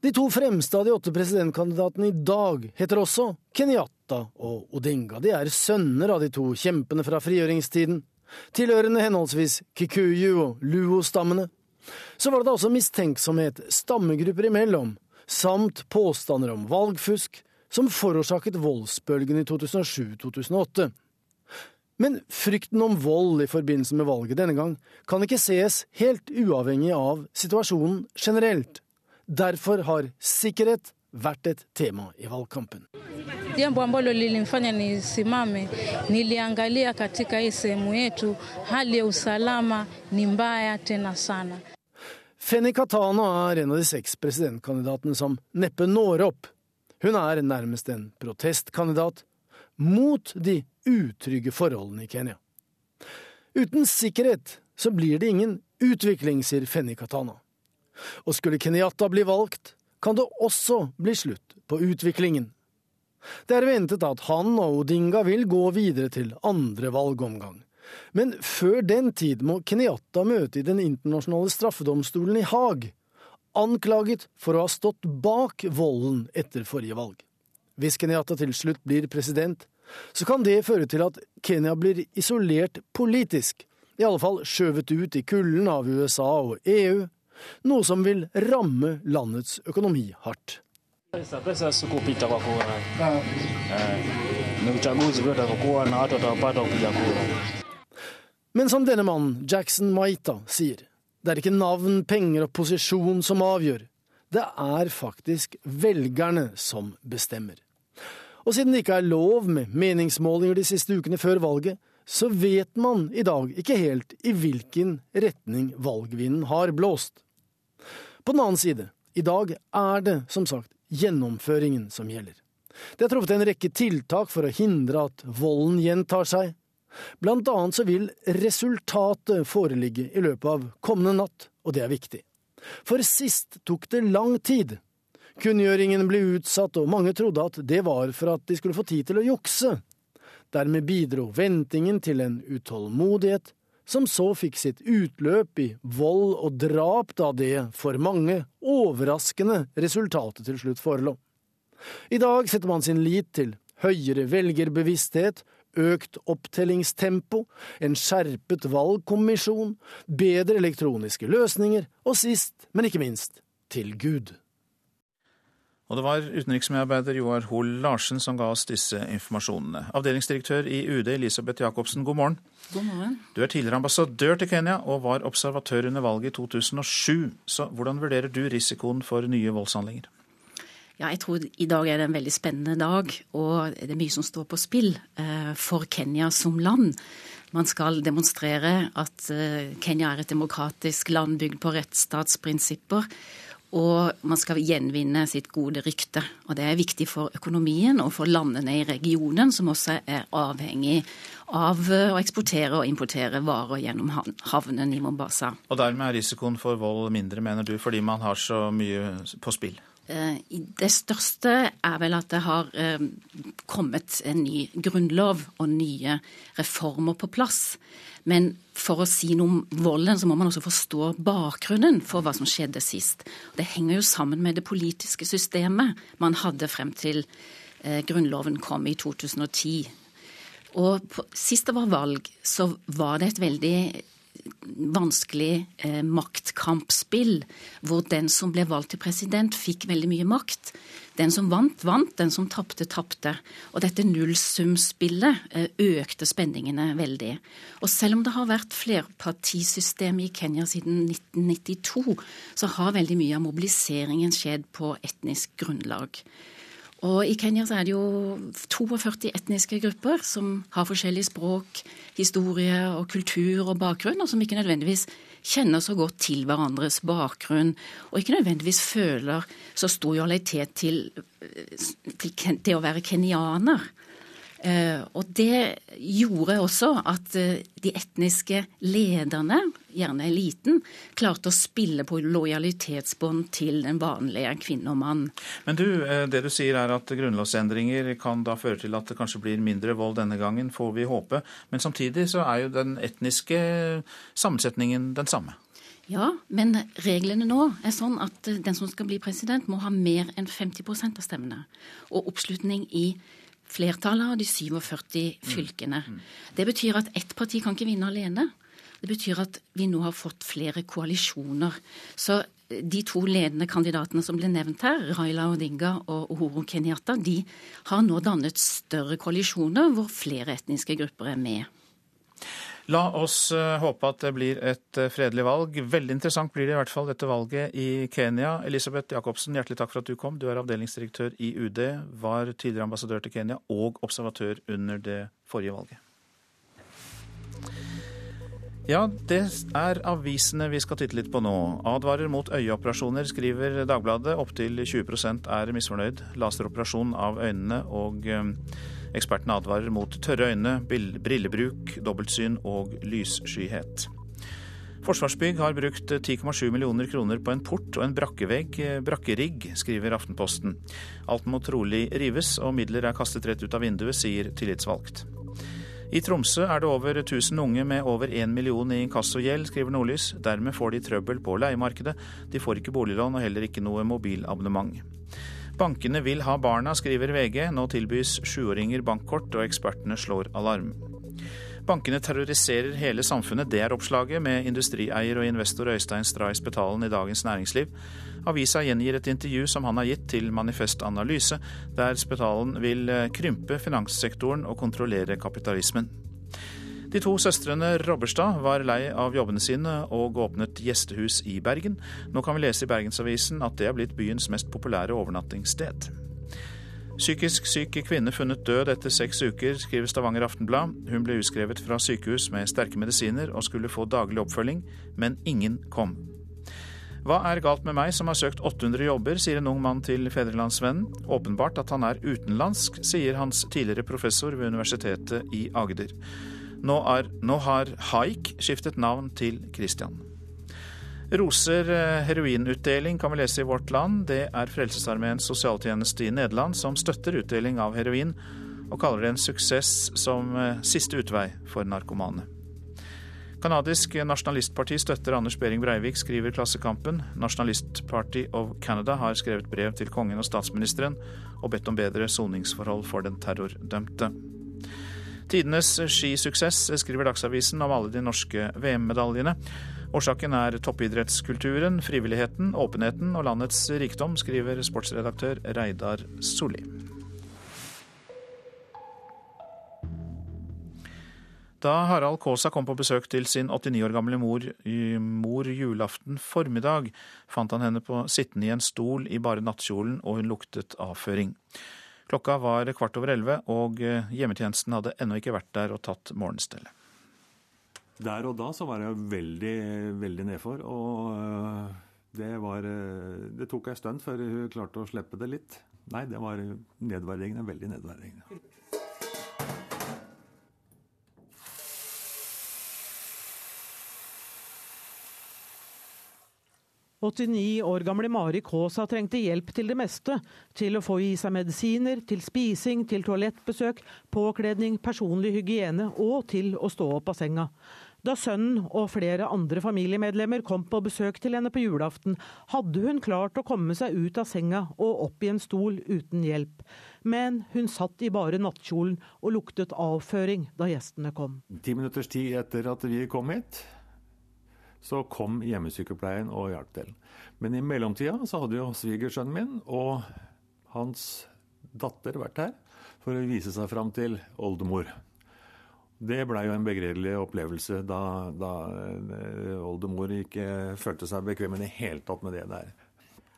De to fremste av de åtte presidentkandidatene i dag heter også Kenyatta og Odinga. De er sønner av de to kjempene fra frigjøringstiden, tilhørende henholdsvis Kikuyu og Luo-stammene. Så var det da også mistenksomhet stammegrupper imellom samt påstander om valgfusk, som forårsaket voldsbølgen i 2007-2008. Men frykten om vold i forbindelse med valget denne gang kan ikke ses helt uavhengig av situasjonen generelt. Derfor har sikkerhet vært et tema i valgkampen. Jambo ambalo lilimfanya nisimame, niliangalia katika hii sehemu yetu, hali ya usalama ni mbaya tena sana. Fenny Katana er en av de seks presidentkandidatene som neppe når opp. Hun er nærmest en protestkandidat mot de utrygge forholdene i Kenya. Uten sikkerhet så blir det ingen utvikling, sier Fenny Katana. Og skulle Kenyatta bli valgt, kan det også bli slutt på utviklingen. Det er ventet at han og Odinga vil gå videre til andre valgomgang. Men før den tid må Kenyatta møte i Den internasjonale straffedomstolen i Haag, anklaget for å ha stått bak volden etter forrige valg. Hvis Kenyatta til slutt blir president, så kan det føre til at Kenya blir isolert politisk, i alle fall skjøvet ut i kulden av USA og EU, noe som vil ramme landets økonomi hardt. Men som denne mannen, Jackson Maita, sier, det er ikke navn, penger og posisjon som avgjør. Det er faktisk velgerne som bestemmer. Og siden det ikke er lov med meningsmålinger de siste ukene før valget, så vet man i dag ikke helt i hvilken retning valgvinden har blåst. På den annen side, i dag er det som sagt gjennomføringen som gjelder. Det er truffet en rekke tiltak for å hindre at volden gjentar seg. Blant annet så vil resultatet foreligge i løpet av kommende natt, og det er viktig. For sist tok det lang tid. Kunngjøringen ble utsatt, og mange trodde at det var for at de skulle få tid til å jukse. Dermed bidro ventingen til en utålmodighet som så fikk sitt utløp i vold og drap da det, for mange, overraskende resultatet til slutt forelå. I dag setter man sin lit til høyere velgerbevissthet, økt opptellingstempo, en skjerpet valgkommisjon, bedre elektroniske løsninger og sist, men ikke minst, til Gud. Og det var utenriksmedarbeider Joar Hoel Larsen som ga oss disse informasjonene. Avdelingsdirektør i UD Elisabeth Jacobsen, god morgen. God morgen. Du er tidligere ambassadør til Kenya og var observatør under valget i 2007. Så hvordan vurderer du risikoen for nye voldshandlinger? Ja, jeg tror i dag er det en veldig spennende dag, og det er mye som står på spill eh, for Kenya som land. Man skal demonstrere at eh, Kenya er et demokratisk land bygd på rettsstatsprinsipper. Og man skal gjenvinne sitt gode rykte. Og det er viktig for økonomien og for landene i regionen, som også er avhengig av eh, å eksportere og importere varer gjennom havnen i Mombasa. Og dermed er risikoen for vold mindre, mener du, fordi man har så mye på spill? Eh, det største er vel at det har eh, kommet en ny grunnlov og nye reformer på plass. Men for å si noe om volden, så må man også forstå bakgrunnen for hva som skjedde sist. Det henger jo sammen med det politiske systemet man hadde frem til eh, grunnloven kom i 2010. Og sist det var valg, så var det et veldig vanskelig eh, maktkampspill, hvor den som ble valgt til president, fikk veldig mye makt. Den som vant, vant. Den som tapte, tapte. Og dette nullsumspillet eh, økte spenningene veldig. Og selv om det har vært flerpartisystem i Kenya siden 1992, så har veldig mye av mobiliseringen skjedd på etnisk grunnlag. Og I Kenya så er det jo 42 etniske grupper som har forskjellig språk, historie og kultur og bakgrunn, og som ikke nødvendigvis kjenner så godt til hverandres bakgrunn, og ikke nødvendigvis føler så stor lojalitet til, til det å være kenyaner. Eh, og det gjorde også at eh, de etniske lederne, gjerne eliten, klarte å spille på lojalitetsbånd til den vanlige kvinne og mann. Men du, eh, det du sier er at grunnlovsendringer kan da føre til at det kanskje blir mindre vold denne gangen, får vi håpe. Men samtidig så er jo den etniske sammensetningen den samme. Ja, men reglene nå er sånn at den som skal bli president, må ha mer enn 50% av stemmene. Og oppslutning i flertallet av de 47 fylkene. Mm. Mm. Det betyr at ett parti kan ikke vinne alene. Det betyr at vi nå har fått flere koalisjoner. Så eh, de to ledende kandidatene som ble nevnt her, Raila Odinga og Uhuru Kenyatta, de har nå dannet større koalisjoner hvor flere etniske grupper er med. La oss eh, håpe at det blir et eh, fredelig valg. Veldig interessant blir det i hvert fall dette valget i Kenya. Elisabeth Jacobsen, hjertelig takk for at du kom. Du er avdelingsdirektør i UD, var tidligere ambassadør til Kenya og observatør under det forrige valget. Ja, det er avisene vi skal titte litt på nå. Advarer mot øyeoperasjoner, skriver Dagbladet. Opptil 20% er misfornøyd. Laseroperasjon av øynene og eh, Ekspertene advarer mot tørre øyne, brillebruk, dobbeltsyn og lysskyhet. Forsvarsbygg har brukt 10,7 millioner kroner på en port og en brakkevegg, brakkerigg, skriver Aftenposten. Alt må trolig rives, og midler er kastet rett ut av vinduet, sier tillitsvalgt. I Tromsø er det over 1000 unge med over 1 million i inkassogjeld, skriver Nordlys. Dermed får de trøbbel på leiemarkedet. De får ikke boliglån og heller ikke noe mobilabonnement. Bankene vil ha barna, skriver VG. Nå tilbys sjuåringer bankkort, og ekspertene slår alarm. Bankene terroriserer hele samfunnet, det er oppslaget, med industrieier og investor Øystein Stray Spetalen i Dagens Næringsliv. Avisa gjengir et intervju som han har gitt til Manifest Analyse, der Spetalen vil eh, krympe finanssektoren og kontrollere kapitalismen. De to søstrene Robberstad var lei av jobbene sine og åpnet gjestehus i Bergen. Nå kan vi lese i Bergensavisen at det er blitt byens mest populære overnattingssted. Psykisk syk kvinne funnet død etter seks uker, skriver Stavanger Aftenblad. Hun ble utskrevet fra sykehus med sterke medisiner og skulle få daglig oppfølging, men ingen kom. Hva er galt med meg som har søkt 800 jobber, sier en ung mann til Fedrelandsvennen. Åpenbart at han er utenlandsk, sier hans tidligere professor ved Universitetet i Agder. Nå, er, nå har Haik skiftet navn til Christian. Roser eh, heroinutdeling kan vi lese i Vårt Land. Det er Frelsesarmeens sosialtjeneste i Nederland som støtter utdeling av heroin, og kaller det en suksess som eh, siste utvei for narkomane. Kanadisk nasjonalistparti støtter Anders Behring Breivik, skriver Klassekampen. Nasjonalist Party of Canada har skrevet brev til kongen og statsministeren og bedt om bedre soningsforhold for den terrordømte. Tidenes skisuksess, skriver Dagsavisen om alle de norske VM-medaljene. Årsaken er toppidrettskulturen, frivilligheten, åpenheten og landets rikdom, skriver sportsredaktør Reidar Solli. Da Harald Kaasa kom på besøk til sin 89 år gamle mor, mor julaften formiddag, fant han henne på sittende i en stol i bare nattkjolen, og hun luktet avføring. Klokka var kvart over elleve, og eh, hjemmetjenesten hadde ennå ikke vært der og tatt morgenstellet. Der og da så var jeg veldig, veldig nedfor, og eh, det var eh, Det tok ei stund før hun klarte å slippe det litt. Nei, det var nedverdigende. Veldig nedverdigende. 89 år gamle Mari Kaasa trengte hjelp til det meste. Til å få i seg medisiner, til spising, til toalettbesøk, påkledning, personlig hygiene og til å stå opp av senga. Da sønnen og flere andre familiemedlemmer kom på besøk til henne på julaften, hadde hun klart å komme seg ut av senga og opp i en stol uten hjelp. Men hun satt i bare nattkjolen og luktet avføring da gjestene kom. Ti minutters tid etter at vi kom hit, så kom hjemmesykepleien og hjalp til. Men i mellomtida så hadde jo svigersønnen min og hans datter vært her for å vise seg fram til oldemor. Det blei jo en begredelig opplevelse da, da, eh, oldemor ikke følte seg bekvem i det hele tatt med det der.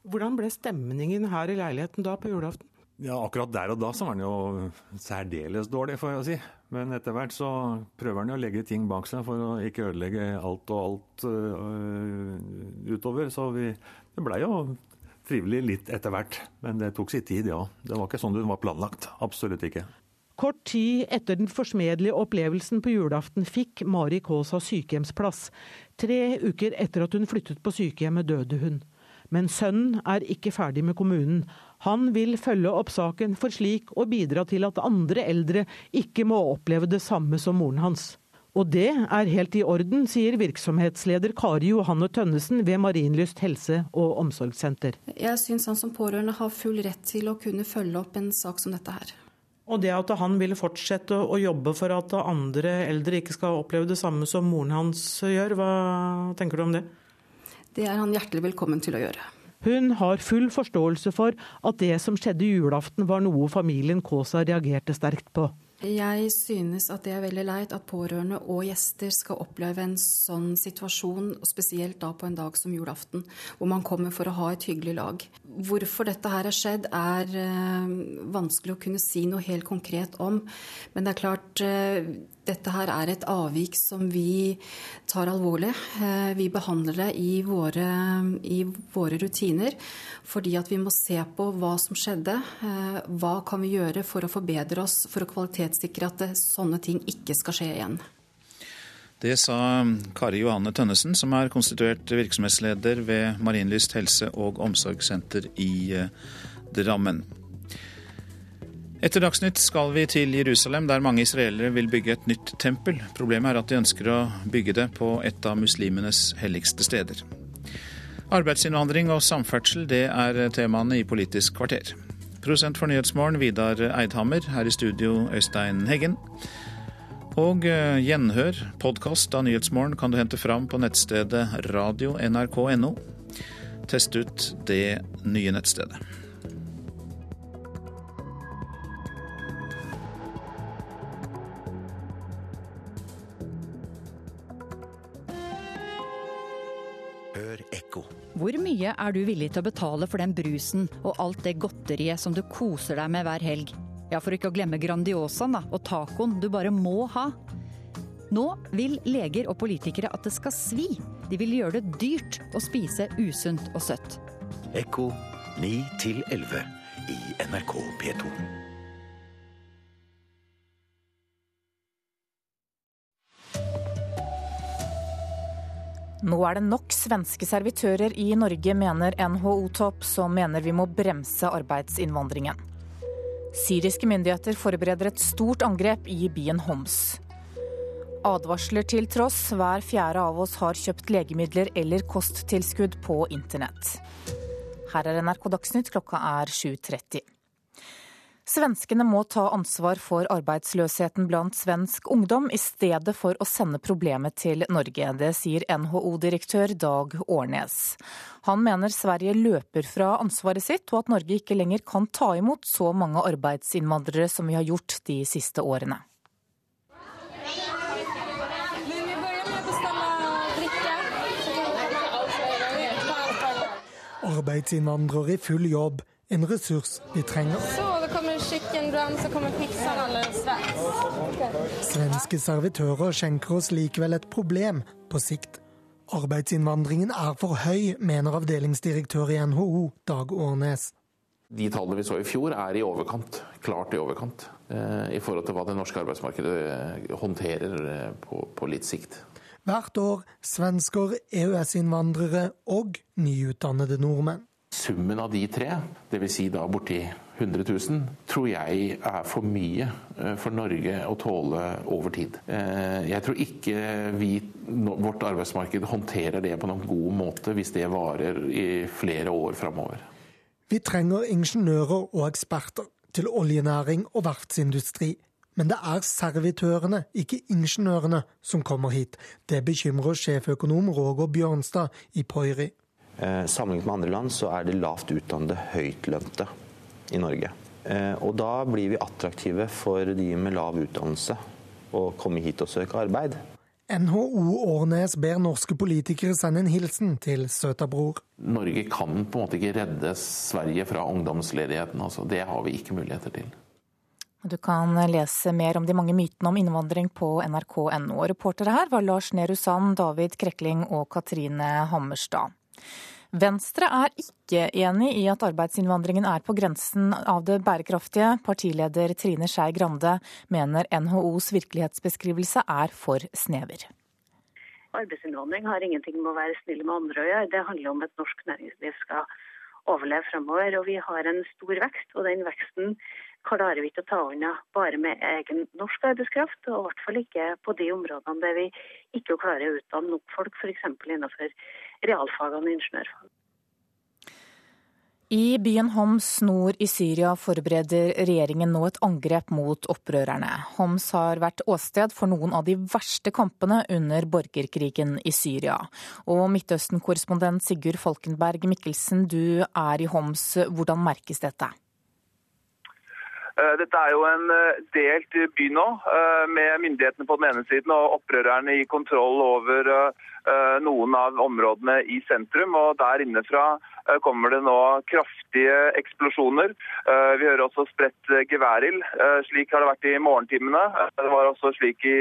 Hvordan ble stemningen her i leiligheten da på julaften? Ja, Akkurat der og da så var han jo særdeles dårlig, får jeg si. Men etter hvert så prøver han jo å legge ting bak seg for å ikke ødelegge alt og alt øh, utover. Så vi, det blei jo trivelig litt etter hvert. Men det tok sin tid, ja. Det var ikke sånn det var planlagt. Absolutt ikke. Kort tid etter den forsmedelige opplevelsen på julaften fikk Mari Kaasa sykehjemsplass. Tre uker etter at hun flyttet på sykehjemmet, døde hun. Men sønnen er ikke ferdig med kommunen. Han vil følge opp saken for slik å bidra til at andre eldre ikke må oppleve det samme som moren hans. Og det er helt i orden, sier virksomhetsleder Kari Johanne Tønnesen ved Marienlyst helse- og omsorgssenter. Jeg syns han som pårørende har full rett til å kunne følge opp en sak som dette her. Og det at han vil fortsette å jobbe for at andre eldre ikke skal oppleve det samme som moren hans gjør, hva tenker du om det? Det er han hjertelig velkommen til å gjøre. Hun har full forståelse for at det som skjedde julaften var noe familien Kaasa reagerte sterkt på. Jeg synes at det er veldig leit at pårørende og gjester skal oppleve en sånn situasjon, spesielt da på en dag som julaften, hvor man kommer for å ha et hyggelig lag. Hvorfor dette her har skjedd, er øh, vanskelig å kunne si noe helt konkret om. Men det er klart, øh, dette her er et avvik som vi tar alvorlig. Eh, vi behandler det i våre, i våre, rutiner fordi at vi må se på hva som skjedde. Eh, hva kan vi gjøre for å forbedre oss, for å kvalitetssikre at det, sånne ting ikke skal skje igjen. Det sa Kari Johanne Tønnesen, som er konstituert virksomhetsleder ved Marienlyst helse- og omsorgssenter i eh, Drammen. Etter Dagsnytt skal vi til Jerusalem, der mange israelere vil bygge et nytt tempel. Problemet er at de ønsker å bygge det på et av muslimenes helligste steder. Arbeidsinnvandring og samferdsel det er temaene i Politisk kvarter. Prosent for Nyhetsmorgen Vidar Eidhammer, her i studio Øystein Heggen. Og eh, gjenhør, podkast av Nyhetsmorgen, kan du hente fram på nettstedet radio.nrk.no. Test ut det nye nettstedet. Hvor mye er du villig til å betale for den brusen og alt det godteriet som du koser deg med hver helg? Ja, for ikke å glemme Grandiosaen da, og tacoen du bare må ha. Nå vil leger og politikere at det skal svi. De vil gjøre det dyrt å spise usunt og søtt. Ekko 9 11 i NRK P2. Nå er det nok svenske servitører i Norge, mener NHO-topp, som mener vi må bremse arbeidsinnvandringen. Syriske myndigheter forbereder et stort angrep i byen Homs. Advarsler til tross, hver fjerde av oss har kjøpt legemidler eller kosttilskudd på internett. Her er NRK Dagsnytt, klokka er 7.30. Svenskene må ta ansvar for arbeidsløsheten blant svensk ungdom, i stedet for å sende problemet til Norge. Det sier NHO-direktør Dag Årnes. Han mener Sverige løper fra ansvaret sitt, og at Norge ikke lenger kan ta imot så mange arbeidsinnvandrere som vi har gjort de siste årene. Arbeidsinnvandrere i full jobb, en ressurs vi trenger. Det kjøkkenbrann, så kommer pizzan alldeles strax. Svenske servitører skjenker oss likevel et problem på sikt. Arbeidsinnvandringen er for høy, mener avdelingsdirektør i NHO, Dag Årnes. De tallene vi så i fjor er i overkant, klart i overkant, eh, i forhold til hva det norske arbeidsmarkedet eh, håndterer eh, på, på litt sikt. Hvert år svensker, EØS-innvandrere og nyutdannede nordmenn. Summen av de tre, dvs. Si da borti 100 000, tror jeg er for mye for Norge å tåle over tid. Jeg tror ikke vi, vårt arbeidsmarked håndterer det på noen god måte hvis det varer i flere år framover. Vi trenger ingeniører og eksperter til oljenæring og verftsindustri. Men det er servitørene, ikke ingeniørene, som kommer hit. Det bekymrer sjeføkonom Roger Bjørnstad i Poiri. Eh, sammenlignet med andre land så er det lavt utdannede høytlønte i Norge. Eh, og da blir vi attraktive for de med lav utdannelse å komme hit og søke arbeid. NHO Årnes ber norske politikere sende en hilsen til søtabror. Norge kan på en måte ikke redde Sverige fra ungdomsledigheten. Altså. Det har vi ikke muligheter til. Du kan lese mer om de mange mytene om innvandring på nrk.no. Reportere her var Lars Nehru Sand, David Krekling og Katrine Hammerstad. Venstre er ikke enig i at arbeidsinnvandringen er på grensen av det bærekraftige. Partileder Trine Skei Grande mener NHOs virkelighetsbeskrivelse er for snever. Arbeidsinnvandring har ingenting med å være snill med andre å gjøre. Det handler om at norsk næringsliv skal overleve fremover. Og vi har en stor vekst, og den veksten klarer vi ikke å ta unna bare med egen norsk arbeidskraft, og i hvert fall ikke på de områdene der vi ikke klarer å utdanne nok folk, f.eks. innenfor realfagene og ingeniørfag. I byen Homs nord i Syria forbereder regjeringen nå et angrep mot opprørerne. Homs har vært åsted for noen av de verste kampene under borgerkrigen i Syria. Og Midtøsten-korrespondent Sigurd Falkenberg Mikkelsen, du er i Homs. Hvordan merkes dette? Dette er jo en delt by nå, med myndighetene på den ene siden og opprørerne i kontroll over noen av områdene i sentrum. Og der innenfra kommer det nå kraftige eksplosjoner. Vi hører også spredt geværild. Slik har det vært i morgentimene. Det var også slik i,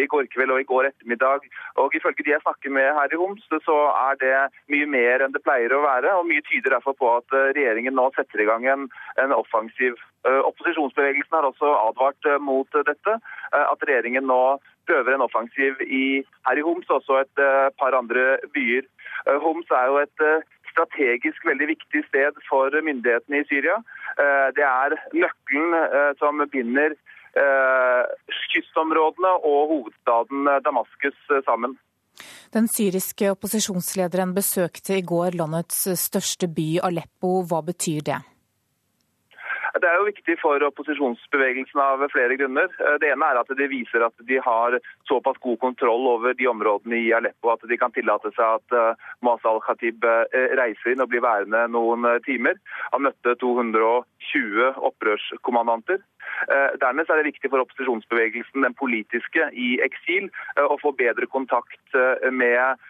i går kveld og i går ettermiddag. Og ifølge de jeg snakker med her i Homs, så er det mye mer enn det pleier å være. Og mye tyder derfor på at regjeringen nå setter i gang en, en offensiv Opposisjonsbevegelsen har også advart mot dette. At regjeringen nå prøver en offensiv i, her i Homs, også et par andre byer. Homs er jo et strategisk veldig viktig sted for myndighetene i Syria. Det er nøkkelen som binder kystområdene og hovedstaden Damaskus sammen. Den syriske opposisjonslederen besøkte i går landets største by, Aleppo. Hva betyr det? Det er jo viktig for opposisjonsbevegelsen av flere grunner. Det ene er at det viser at de har såpass god kontroll over de områdene i Aleppo at de kan tillate seg at Mas al-Khatib reiser inn og blir værende noen timer. Han møtte 220 opprørskommandanter. Dernest er det viktig for opposisjonsbevegelsen, den politiske, i eksil, å få bedre kontakt med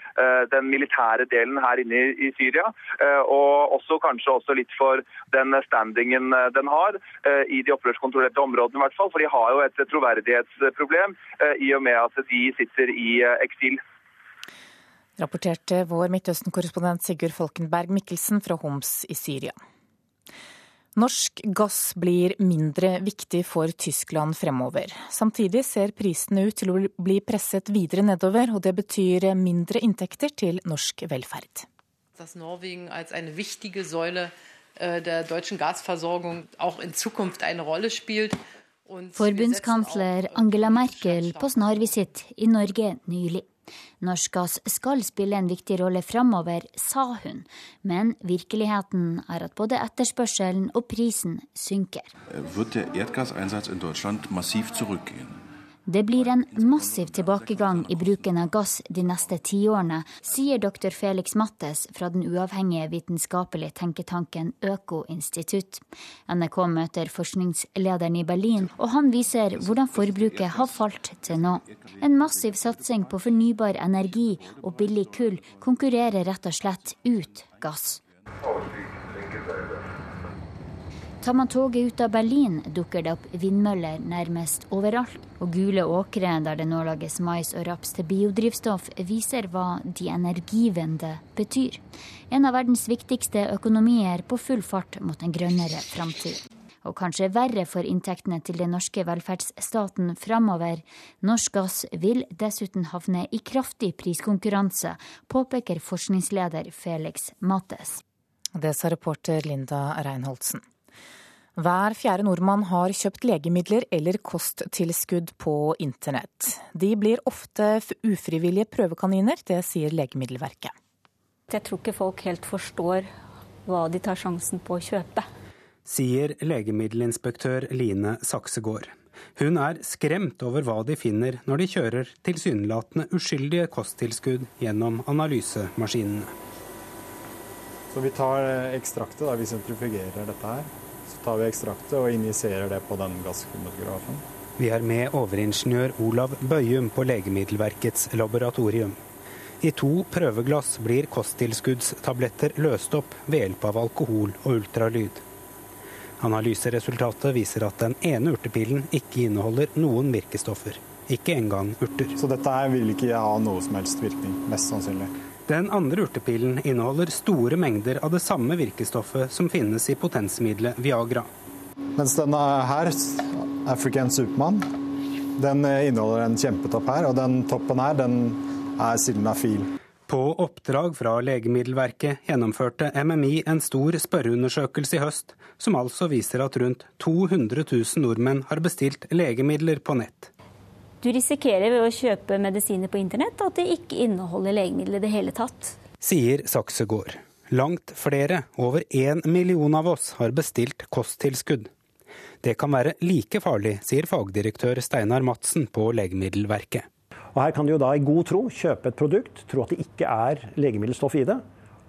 den militære delen her inne i Syria. Og også kanskje også litt for den standingen den har i de opprørskontrollerte områdene, i hvert fall. For de har jo et troverdighetsproblem i og med at de sitter i eksil. Rapporterte vår Midtøsten-korrespondent Sigurd Folkenberg Mikkelsen fra Homs i Syria. Norsk gass blir mindre viktig for Tyskland fremover. Samtidig ser prisene ut til å bli presset videre nedover, og det betyr mindre inntekter til norsk velferd. Dass Norwegen als eine wichtige Säule äh, der deutschen Gasversorgung auch in Zukunft eine Rolle spielt. Forbundskansler Angela Merkel på snarvisitt i Norge nylig. Norsk gass skal spille en viktig rolle framover, sa hun, men virkeligheten er at både etterspørselen og prisen synker. Wird der Erdgaseinsatz in Deutschland massiv zurückgehen? Det blir en massiv tilbakegang i bruken av gass de neste tiårene, sier dr. Felix Mattes fra den uavhengige vitenskapelige tenketanken Øko-institutt. NRK møter forskningslederen i Berlin, og han viser hvordan forbruket har falt til nå. En massiv satsing på fornybar energi og billig kull konkurrerer rett og slett ut gass. Tar man toget ut av Berlin, dukker det opp vindmøller nærmest overalt. Og gule åkre der det nå lages mais og raps til biodrivstoff, viser hva de energivende betyr. En av verdens viktigste økonomier på full fart mot en grønnere framtid. Og kanskje verre for inntektene til den norske velferdsstaten framover. Norsk gass vil dessuten havne i kraftig priskonkurranse, påpeker forskningsleder Felix Mates. Det sa reporter Linda Reinholdsen. Hver fjerde nordmann har kjøpt legemidler eller kosttilskudd på internett. De blir ofte ufrivillige prøvekaniner, det sier Legemiddelverket. Jeg tror ikke folk helt forstår hva de tar sjansen på å kjøpe. Sier legemiddelinspektør Line Saksegård. Hun er skremt over hva de finner når de kjører tilsynelatende uskyldige kosttilskudd gjennom analysemaskinene. Så vi tar ekstraktet, da, vi sentrifugerer dette her tar vi ekstraktet og injiserer det på den gasskromatografen. Vi er med overingeniør Olav Bøyum på Legemiddelverkets laboratorium. I to prøveglass blir kosttilskuddstabletter løst opp ved hjelp av alkohol og ultralyd. Analyseresultatet viser at den ene urtepillen ikke inneholder noen virkestoffer. Ikke engang urter. Så dette her vil ikke ha noe som helst virkning, mest sannsynlig. Den andre urtepillen inneholder store mengder av det samme virkestoffet som finnes i potensmiddelet Viagra. Mens denne her, African Superman, den inneholder en kjempetopp her, og den toppen her, den er sildenafil. På oppdrag fra Legemiddelverket gjennomførte MMI en stor spørreundersøkelse i høst, som altså viser at rundt 200 000 nordmenn har bestilt legemidler på nett. Du risikerer ved å kjøpe medisiner på internett at det ikke inneholder legemiddel i det hele tatt. Sier Saksegård. Langt flere, over én million av oss, har bestilt kosttilskudd. Det kan være like farlig, sier fagdirektør Steinar Madsen på Legemiddelverket. Og Her kan de jo da i god tro kjøpe et produkt, tro at det ikke er legemiddelstoff i det.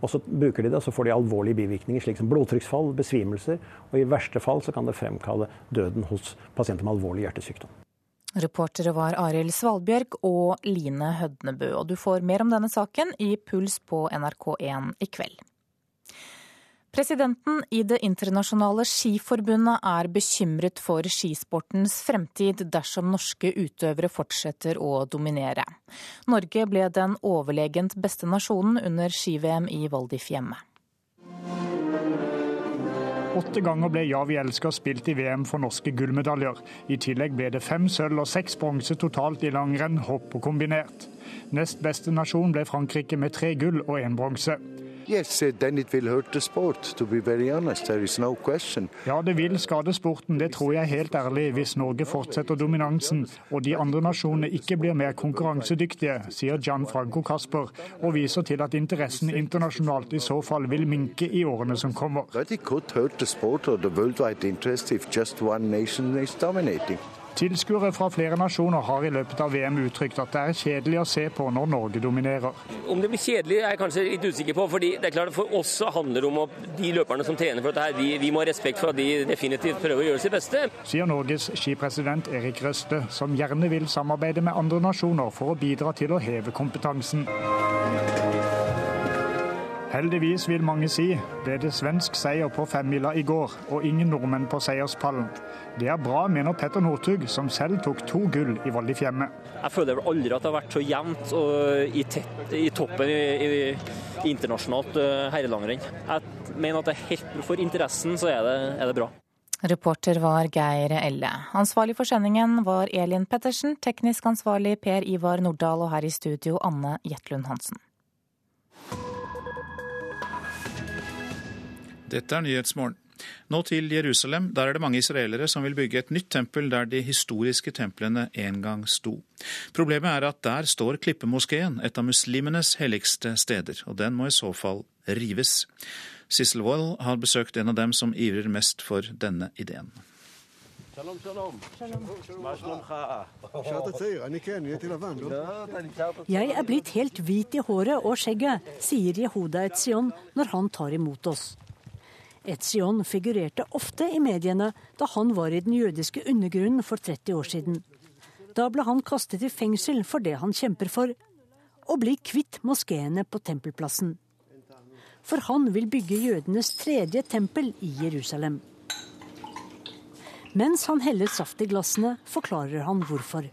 Og så bruker de det, og så får de alvorlige bivirkninger, slik som blodtrykksfall, besvimelser. Og i verste fall så kan det fremkalle døden hos pasienter med alvorlig hjertesykdom. Reportere var Arild Svalbjørg og Line Hødnebø. Og du får mer om denne saken i Puls på NRK1 i kveld. Presidenten i Det internasjonale skiforbundet er bekymret for skisportens fremtid dersom norske utøvere fortsetter å dominere. Norge ble den overlegent beste nasjonen under ski-VM i Val di Fiemme. Åtte ganger ble Ja, vi elsker spilt i VM for norske gullmedaljer. I tillegg ble det fem sølv og seks bronse totalt i langrenn, hopp og kombinert. Nest beste nasjon ble Frankrike med tre gull og én bronse. Yes, then it will hurt the sport, to be very honest. There is no question. Ja, det vil skade sporten, det tror jeg helt ærlig, hvis Norge fortsetter dominansen og de andre nasjonene ikke blir mer konkurransedyktige, sier Gianfranco Casper, og viser til at interessen internasjonalt i så fall vil minke i årene som kommer. But it could hurt the sport or the worldwide interest if just one nation is dominating. Tilskuere fra flere nasjoner har i løpet av VM uttrykt at det er kjedelig å se på når Norge dominerer. Om det blir kjedelig er jeg kanskje litt usikker på. fordi det er klart For oss handler det om at de løperne som trener for dette, her, de, vi må ha respekt for at de definitivt prøver å gjøre sitt beste. Sier Norges skipresident Erik Røste, som gjerne vil samarbeide med andre nasjoner for å bidra til å heve kompetansen. Heldigvis, vil mange si, ble det svensk seier på femmila i går, og ingen nordmenn på seierspallen. Det er bra, mener Petter Northug, som selv tok to gull i Fiemme. Jeg føler vel aldri at det har vært så jevnt i, tett, i, toppen i, i internasjonalt uh, herrelangrenn. Jeg mener at det er helt for interessen så er det, er det bra. Reporter var Geir Elle. Ansvarlig for sendingen var Elin Pettersen, teknisk ansvarlig Per Ivar Nordahl og her i studio Anne Jetlund Hansen. Dette er Nyhetsmorgen. Nå til Jerusalem. Der er det mange israelere som vil bygge et nytt tempel der de historiske templene en gang sto. Problemet er at der står Klippemoskeen, et av muslimenes helligste steder, og den må i så fall rives. Sissel Wold har besøkt en av dem som ivrer mest for denne ideen. Jeg er blitt helt hvit i håret og skjegget, sier Jehuda Etzion når han tar imot oss. Etzion figurerte ofte i mediene da han var i den jødiske undergrunnen for 30 år siden. Da ble han kastet i fengsel for det han kjemper for, å bli kvitt moskeene på Tempelplassen. For han vil bygge jødenes tredje tempel i Jerusalem. Mens han heller saft i glassene, forklarer han hvorfor.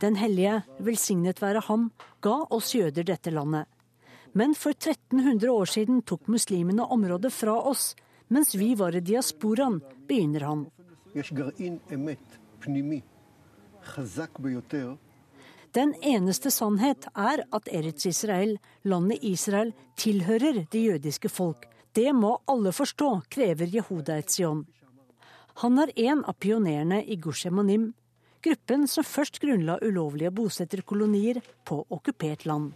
Den hellige, velsignet være ham, ga oss jøder dette landet. Men for 1300 år siden tok muslimene området fra oss, mens vi var i diasporaen, begynner han. Den eneste sannhet er at Eretz Israel, landet Israel, tilhører det jødiske folk. Det må alle forstå, krever Jehuda Etzion. Han er en av pionerene i Gush Emanim, gruppen som først grunnla ulovlige bosetterkolonier på okkupert land.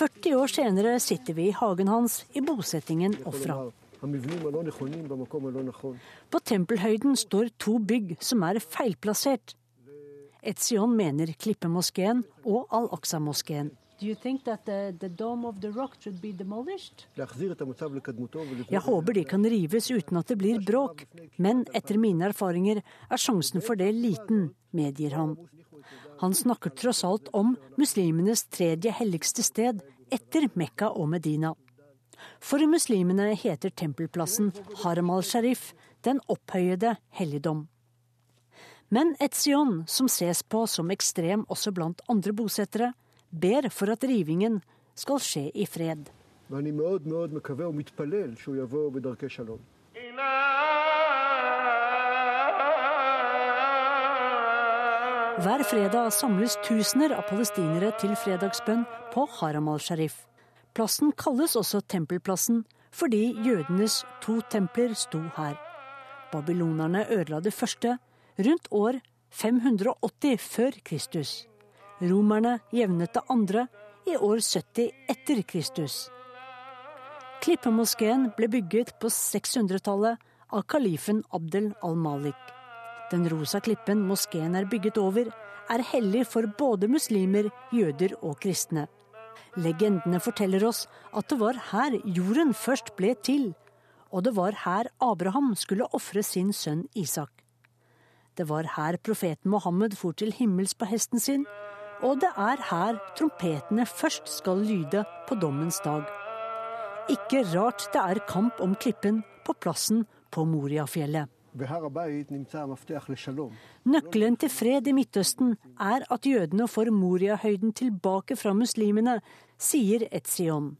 40 år senere sitter vi i hagen hans i bosettingen Ofra. På tempelhøyden står to bygg som er feilplassert. Etzion mener Klippemoskeen og Al-Aqsa-moskeen. Jeg håper de kan rives uten at det blir bråk, men etter mine erfaringer er sjansen for det liten, medgir han. Han snakker tross alt om muslimenes tredje helligste sted etter Mekka og Medina. For muslimene heter tempelplassen Haram al-Sharif, den opphøyede helligdom. Men Etzion, som ses på som ekstrem også blant andre bosettere, ber for at rivingen skal skje i fred. ואני מאוד מאוד מקווה ומתפלל שהוא יבוא בדרכי שלום. Hver fredag samles tusener av palestinere til fredagsbønn på Haram al-Sharif. Plassen kalles også Tempelplassen fordi jødenes to templer sto her. Babylonerne ødela det første rundt år 580 før Kristus. Romerne jevnet det andre i år 70 etter Kristus. Klippemoskeen ble bygget på 600-tallet av kalifen Abdel al-Malik. Den rosa klippen moskeen er bygget over, er hellig for både muslimer, jøder og kristne. Legendene forteller oss at det var her jorden først ble til, og det var her Abraham skulle ofre sin sønn Isak. Det var her profeten Mohammed for til himmels på hesten sin, og det er her trompetene først skal lyde på dommens dag. Ikke rart det er kamp om klippen på plassen på Moriafjellet. Nøkkelen til fred i Midtøsten er at jødene får Moria-høyden tilbake fra muslimene, sier Etzion.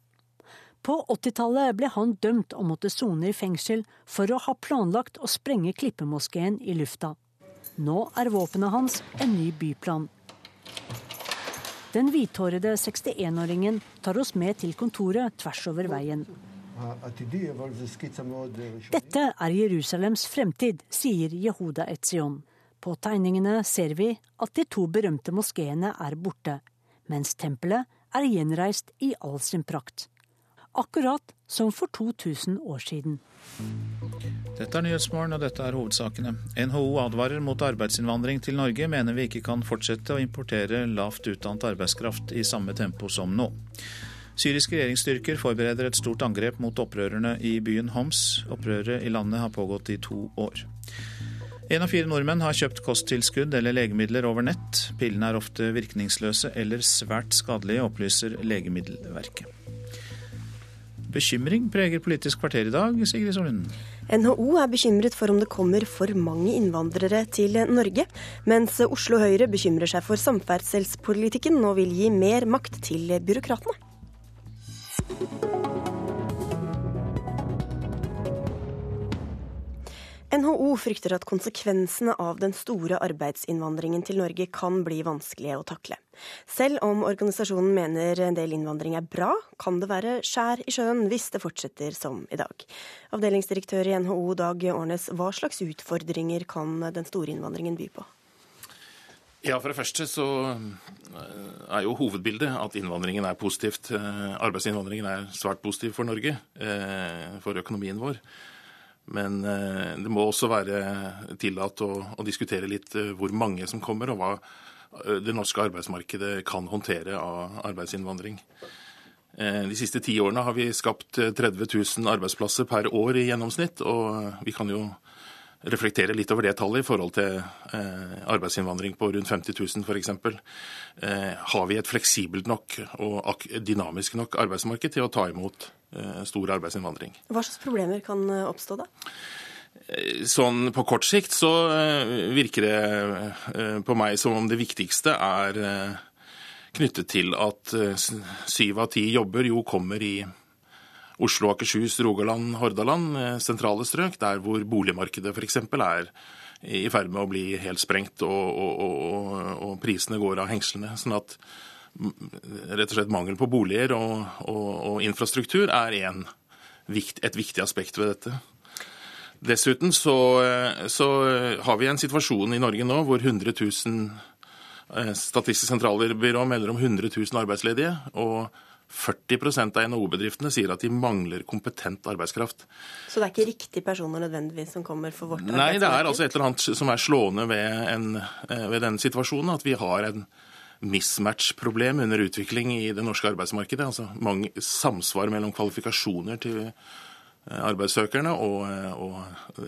På 80-tallet ble han dømt og måtte sone i fengsel for å ha planlagt å sprenge Klippemoskeen i lufta. Nå er våpenet hans en ny byplan. Den hvithårede 61-åringen tar oss med til kontoret tvers over veien. Dette er Jerusalems fremtid, sier Jehuda Etzion. På tegningene ser vi at de to berømte moskeene er borte, mens tempelet er gjenreist i all sin prakt. Akkurat som for 2000 år siden. Dette er Nyhetsmorgen, og dette er hovedsakene. NHO advarer mot arbeidsinnvandring til Norge, mener vi ikke kan fortsette å importere lavt utdannet arbeidskraft i samme tempo som nå. Syriske regjeringsstyrker forbereder et stort angrep mot opprørerne i byen Homs. Opprøret i landet har pågått i to år. Én av fire nordmenn har kjøpt kosttilskudd eller legemidler over nett. Pillene er ofte virkningsløse eller svært skadelige, opplyser Legemiddelverket. Bekymring preger Politisk kvarter i dag, Sigrid Solund. NHO er bekymret for om det kommer for mange innvandrere til Norge, mens Oslo Høyre bekymrer seg for samferdselspolitikken og vil gi mer makt til byråkratene. NHO frykter at konsekvensene av den store arbeidsinnvandringen til Norge kan bli vanskelige å takle. Selv om organisasjonen mener en del innvandring er bra, kan det være skjær i sjøen hvis det fortsetter som i dag. Avdelingsdirektør i NHO Dag Årnes, hva slags utfordringer kan den store innvandringen by på? Ja, For det første så eh, er jo hovedbildet at innvandringen er positivt. Eh, arbeidsinnvandringen er svært positiv for Norge, eh, for økonomien vår. Men det må også være tillatt å, diskutere litt hvor mange som kommer, og hva det norske arbeidsmarkedet kan håndtere av arbeidsinnvandring. De siste ti årene har vi skapt 30 000 arbeidsplasser per år i gjennomsnitt. Og vi kan jo reflektere litt over det tallet i forhold til arbeidsinnvandring på rundt 50 000 f.eks. Har vi et fleksibelt nok og dynamisk nok arbeidsmarked til å ta imot Eh, stor arbeidsinnvandring. Hva slags problemer kan eh, oppstå da? Eh, sånn På kort sikt så virker det på meg som om det viktigste er knyttet til at syv av ti jobber jo kommer i Oslo, Akershus, Rogaland, Hordaland, sentrale strøk, der hvor boligmarkedet f.eks. er i ferd med å bli helt sprengt og, og, og, og prisene går av hengslene. sånn at rett og slett mangel på boliger og, og, og infrastruktur er en, et viktig aspekt ved dette. Dessuten så, så, har vi en situasjon i Norge nå hvor 100 000 eh, Statistisk sentralbyrå melder om 100 000 arbeidsledige. og 40% av NHO-bedriftene sier at de mangler kompetent arbeidskraft. Så det er ikke riktige personer nødvendigvis som kommer for vårt arbeidsmarked? Nei, det er altså et eller annet som er slående ved, en, eh, ved denne situasjonen. At vi har en, mismatch-problem under utvikling i det norske arbeidsmarkedet. Altså mange samsvar mellom kvalifikasjoner til eh, arbeidssøkerne og, eh, og,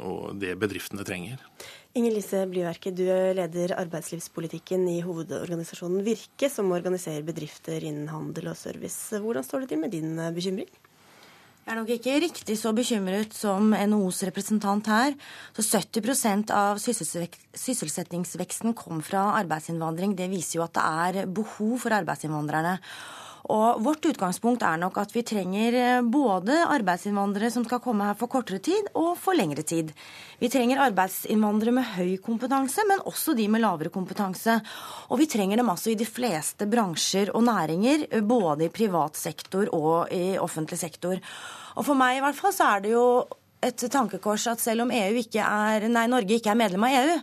og det bedriftene trenger. Inger Lise Blyverke, du leder arbeidslivspolitikken i hovedorganisasjonen Virke, som organiserer bedrifter innen handel og service. Hvordan står det til med din bekymring? Jeg er nok ikke riktig så bekymret som NHOs representant her. Så 70% av sysselsettingsveksten kom fra arbeidsinnvandring. Det viser jo at det er behov for arbeidsinnvandrerne. Og Vårt utgangspunkt er nok at vi trenger eh, både arbeidsinnvandrere som skal komme her for kortere tid, og for lengre tid. Vi trenger arbeidsinnvandrere med høy kompetanse, men også de med lavere kompetanse. Og vi trenger dem altså i de fleste bransjer og næringer, eh, både i privat sektor og i offentlig sektor. Og for meg i hvert fall så er det jo et tankekors at selv om EU ikke er, nei, Norge ikke er medlem av EU,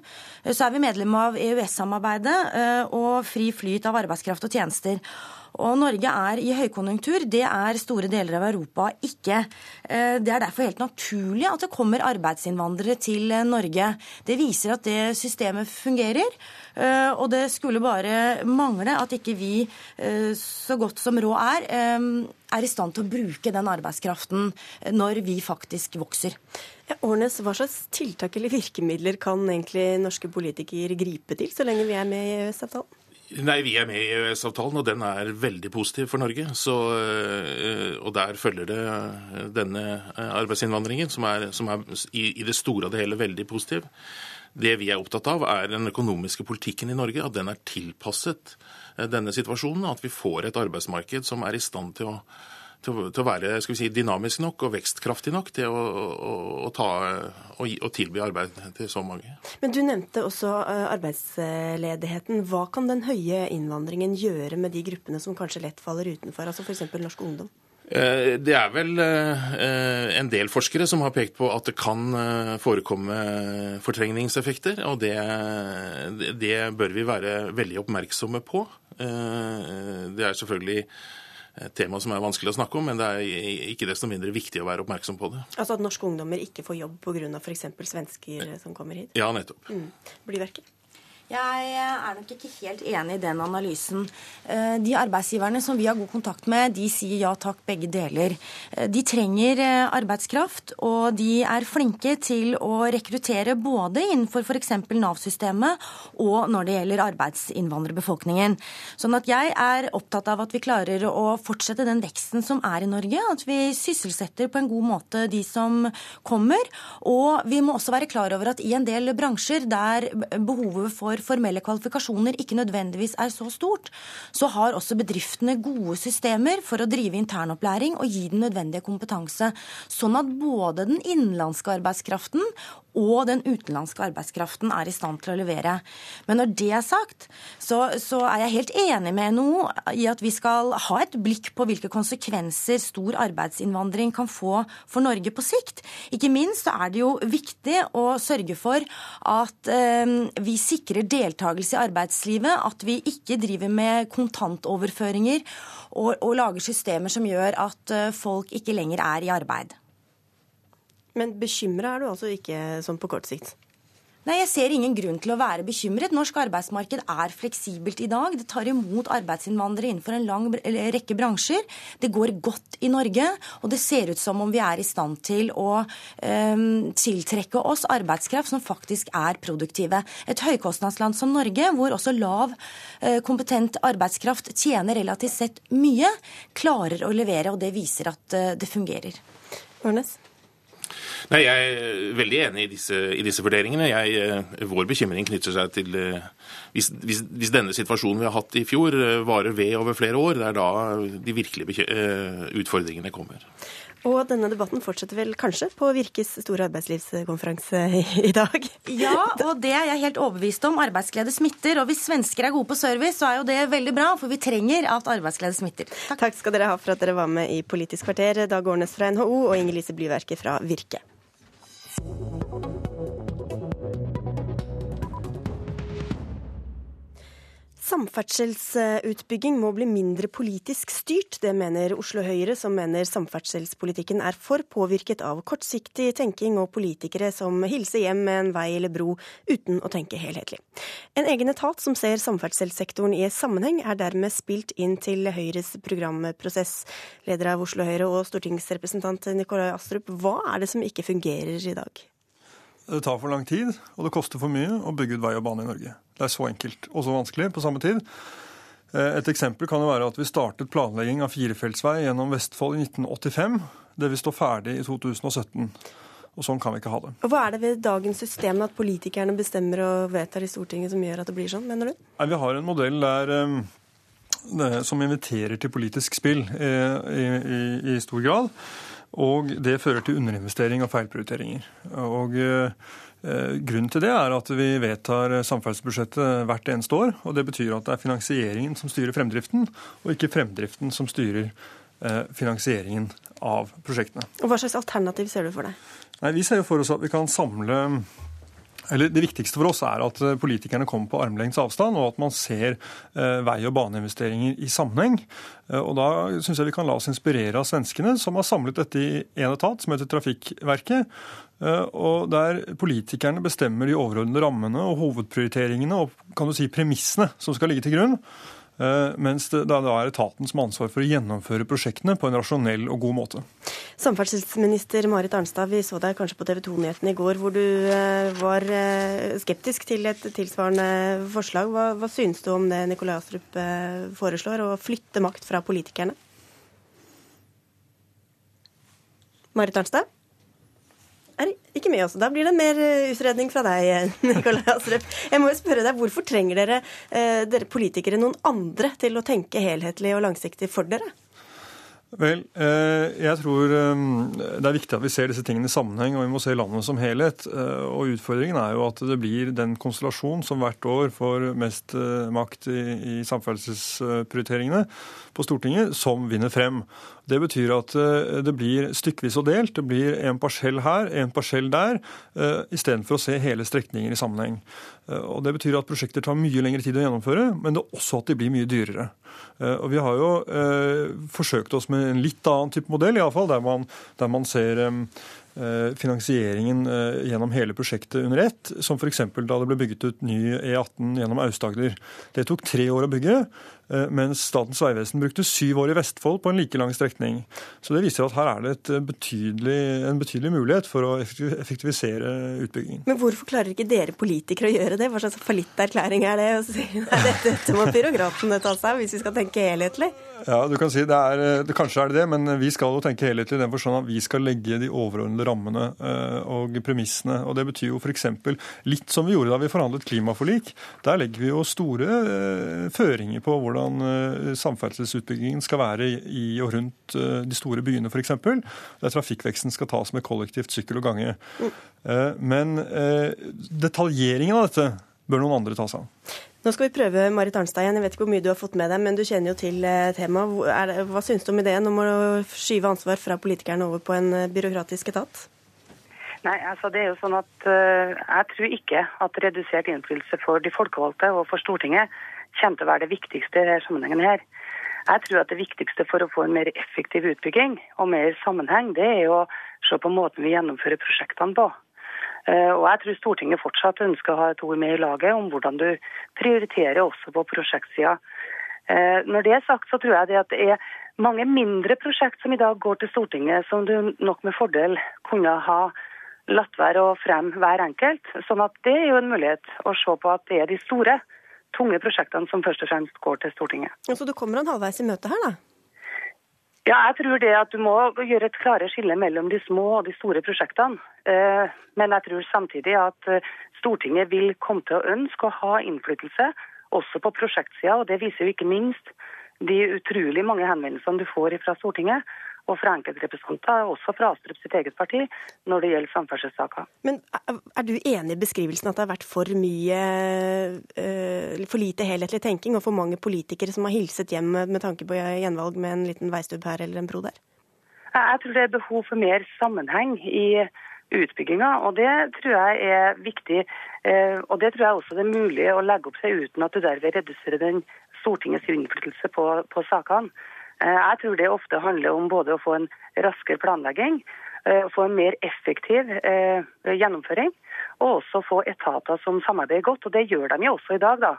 så er vi medlem av EØS-samarbeidet eh, og fri flyt av arbeidskraft og tjenester. Og Norge er i høykonjunktur. Det er store deler av Europa ikke. Eh, det er derfor helt naturlig at det kommer arbeidsinnvandrere til eh, Norge. Det viser at det systemet fungerer. Eh, og det skulle bare mangle at ikke vi, så godt som råd er, er i stand til å bruke den arbeidskraften når vi faktisk vokser. Årnes, hva slags tiltak eller virkemidler kan egentlig norske politikere gripe til så lenge vi er med i EØS-avtalen? Nei, Vi er med i EØS-avtalen, og den er veldig positiv for Norge. Så, eh, og Der følger det eh, denne eh, arbeidsinnvandringen, som er, som er i, det store og det hele veldig positiv. Det vi er opptatt av, er den økonomiske politikken i Norge. At den er tilpasset denne situasjonen. At vi får et arbeidsmarked som er i stand til å til, å være si, dynamisk nok og vekstkraftig nok til å, å, å, ta, å, å, tilby arbeid til så mange. Men Du nevnte også eh, arbeidsledigheten. Hva kan den høye innvandringen gjøre med de gruppene som kanskje lett faller utenfor, altså f.eks. norsk ungdom? Eh, det er vel eh, en del forskere som har pekt på at det kan forekomme fortrengningseffekter. Og det, det bør vi være veldig oppmerksomme på. Det er selvfølgelig et tema som er vanskelig å snakke om, men det er ikke desto mindre viktig å være oppmerksom på det. Altså at norske ungdommer ikke får jobb pga. f.eks. svensker som kommer hit? Ja, nettopp. Mm. Blyverket? Jeg er nok ikke helt enig i den analysen. Eh, de arbeidsgiverne som vi har god kontakt med, de sier ja takk, begge deler. Eh, de trenger eh, arbeidskraft, og de er flinke til å rekruttere både innenfor f.eks. Nav-systemet og når det gjelder arbeidsinnvandrerbefolkningen. Sånn at jeg er opptatt av at vi klarer å fortsette den veksten som er i Norge. At vi sysselsetter på en god måte de som kommer. Og vi må også være klar over at i en del bransjer der behovet for formelle kvalifikasjoner ikke nødvendigvis er så stort, så har også bedriftene gode systemer for å drive internopplæring og gi den nødvendige kompetanse. Sånn at både den innenlandske arbeidskraften og den utenlandske arbeidskraften er i stand til å levere. Men når det er sagt, så, så, er jeg helt enig med NHO i at vi skal ha et blikk på hvilke konsekvenser stor arbeidsinnvandring kan få for Norge på sikt. Ikke minst så er det jo viktig å sørge for at eh, vi sikrer deltakelse i arbeidslivet, at vi ikke driver med kontantoverføringer og, og lager systemer som gjør at eh, folk ikke lenger er i arbeid. Men bekymra er du altså ikke sånn på kort sikt? Nei, Jeg ser ingen grunn til å være bekymret. Norsk arbeidsmarked er fleksibelt i dag. Det tar imot arbeidsinnvandrere innenfor en lang rekke bransjer. Det går godt i Norge, og det ser ut som om vi er i stand til å um, tiltrekke oss arbeidskraft som faktisk er produktive. Et høykostnadsland som Norge, hvor også lav, uh, kompetent arbeidskraft tjener relativt sett mye, klarer å levere, og det viser at uh, det fungerer. Ørnes? Nei, Jeg er veldig enig i disse, i disse vurderingene. Jeg, eh, vår bekymring knytter seg til eh, hvis, hvis, hvis, denne situasjonen vi har hatt i fjor eh, varer ved over flere år, det er da de virkelige utfordringene kommer. Og denne debatten fortsetter vel kanskje på Virkes store arbeidslivskonferanse i dag? Ja, og det er jeg helt overbevist om. Arbeidsglede smitter. Og hvis svensker er gode på service, så er jo det veldig bra, for vi trenger at arbeidsglede smitter. Takk, Takk skal dere ha for at dere var med i Politisk kvarter, Dag Årnes fra NHO og Inger Lise Blyverket fra Virke. Thank you. Samferdselsutbygging må bli mindre politisk styrt. Det mener Oslo Høyre, som mener samferdselspolitikken er for påvirket av kortsiktig tenking og politikere som hilser hjem med en vei eller bro uten å tenke helhetlig. En egen etat som ser samferdselssektoren i sammenheng, er dermed spilt inn til Høyres programprosess. Leder av Oslo Høyre og stortingsrepresentant Nikolai Astrup, hva er det som ikke fungerer i dag? Det tar for lang tid, og det koster for mye å bygge ut vei og bane i Norge. Det er så enkelt og så vanskelig på samme tid. Eh, et eksempel kan jo være at vi startet planlegging av firefeltsvei gjennom Vestfold i 1985. Det vil stå ferdig i 2017. Og sånn kan vi ikke ha det. Og Hva er det ved dagens system at politikerne bestemmer og vedtar i Stortinget som gjør at det blir sånn, mener du? Nei, vi har en modell der eh, som inviterer til politisk spill eh, i, i, i stor grad. Og det fører til underinvestering og feilprioriteringer. Og eh, Grunnen til det er at vi vedtar samferdselsbudsjettet hvert eneste år. og Det betyr at det er finansieringen som styrer fremdriften, og ikke fremdriften som styrer eh, finansieringen av prosjektene. Og Hva slags alternativ ser du for deg? Nei, Vi ser jo for oss at vi kan samle eller Det viktigste for oss er at eh, politikerne kommer på armlengdes avstand, og at man ser eh, vei- og baneinvesteringer i sammenheng. Eh, og Da syns jeg vi kan la oss inspirere av svenskene, som har samlet dette i én etat, som heter Trafikkverket. Og der politikerne bestemmer de overordnede rammene og hovedprioriteringene og kan du si premissene som skal ligge til grunn. Eh, mens det da er etaten som har ansvar for å gjennomføre prosjektene på en rasjonell og god måte. Samferdselsminister Marit Arnstad, vi så deg kanskje på TV 2-nyhetene i går hvor du eh, var eh, skeptisk til et tilsvarende forslag. Hva, hva synes du om det Nikolai Astrup foreslår, å flytte makt fra politikerne? Marit Arnstad? Er ikke med også. Da blir det mer eh, utredning fra deg, eh, Nikolai Astrup. Jeg må jo spørre deg, Hvorfor trenger dere, eh, dere politikere noen andre til å tenke helhetlig og langsiktig for dere? Vel, jeg tror det er viktig at vi ser disse tingene i sammenheng, og vi må se landet som helhet. Og Utfordringen er jo at det blir den konstellasjon som hvert år får mest makt i, i samferdselsprioriteringene på Stortinget, som vinner frem. Det betyr at eh, det blir stykkevis og delt. Det blir en parsell her, en parsell der, uh, istedenfor å se hele strekninger i sammenheng. Og Det betyr at prosjekter tar mye lengre tid å gjennomføre, men det er også at de blir mye dyrere. Og Vi har jo eh, forsøkt oss med en litt annen type modell, i alle fall, der man, der man ser eh, finansieringen gjennom hele prosjektet under ett, som f.eks. da det ble bygget ut ny E18 gjennom Aust-Agder. Det tok tre år å bygge. Eh, mens Statens vegvesen brukte syv år i Vestfold på en like lang strekning. Så det viser at her er det eh, betydelig, en betydelig mulighet for å effektivisere utbyggingen. Men hvorfor klarer ikke dere politikere å gjøre det? Hva slags fallitterklæring er det å si nei, dette, dette må byråkratene ta seg av hvis vi skal tenke helhetlig? Ja, du kan si det er, eh, det, Kanskje er det det, men vi skal jo tenke helhetlig i den forstand at vi skal legge de overordnede rammene og premissene. og Det betyr jo f.eks. litt som vi gjorde da vi forhandlet klimaforlik. Der legger vi jo store føringer på hvordan hvordan eh, samferdselsutbyggingen skal være i og rundt eh, de store byene f.eks. Der trafikkveksten skal tas med kollektivt, sykkel og gange. Mm. Men detaljeringen av dette bør noen andre ta seg av. Nå skal vi prøve Marit Arnstad igjen. Jeg vet ikke hvor mye du har fått med deg, men du kjenner jo til temaet. Hva syns du om ideen om å skyve ansvar fra politikerne over på en byråkratisk etat? Nei, altså det er jo sånn at uh, Jeg tror ikke at redusert innflytelse for de folkevalgte og for Stortinget kommer til å være det viktigste i denne sammenhengen her. Jeg tror at det viktigste for å få en mer effektiv utbygging og mer sammenheng, det er å se på måten vi gjennomfører prosjektene på. Eh, og jeg tror Stortinget fortsatt ønsker å ha et ord med i laget om hvordan du prioriterer også på prosjektsida. Eh, når det er sagt, så tror jeg det at det er mange mindre prosjekt som i dag går til Stortinget, som du nok med fordel kunne ha latt være å fremme hver enkelt. Sånn at det er jo en mulighet å se på at det er de store tunge prosjektene som først og fremst går til Stortinget. Så du kommer han halvveis i møte her, da? Ja, jeg tror det at du må gjøre et klare skille mellom de små og de store prosjektene. Eh, men jeg tror samtidig at eh, Stortinget vil komme til å ønske å ha innflytelse også på prosjektsida, og det viser jo ikke minst de utrolig mange henvendelsene du får fra Stortinget og fra enkeltrepresentanter, også fra Astrup sitt eget parti, når det gjelder samferdselssaker. Men er du enig i beskrivelsen at det har vært for mye, eh, for lite helhetlig tenking, og for mange politikere som har hilset hjem med tanke på gjenvalg med en liten veistubb her eller en bro der? Jeg tror det er behov for mer sammenheng i utbygginga, og det tror jeg er viktig. Eh, og det tror jeg også det er mulig å legge opp seg uten at du derved reduserer den Stortingets innflytelse på, på sakene. Eh, jeg tror det ofte handler om både å få en raskere planlegging, eh, få en mer effektiv eh, gjennomføring, og også få etater som samarbeider godt. Og det gjør de jo også i dag, da,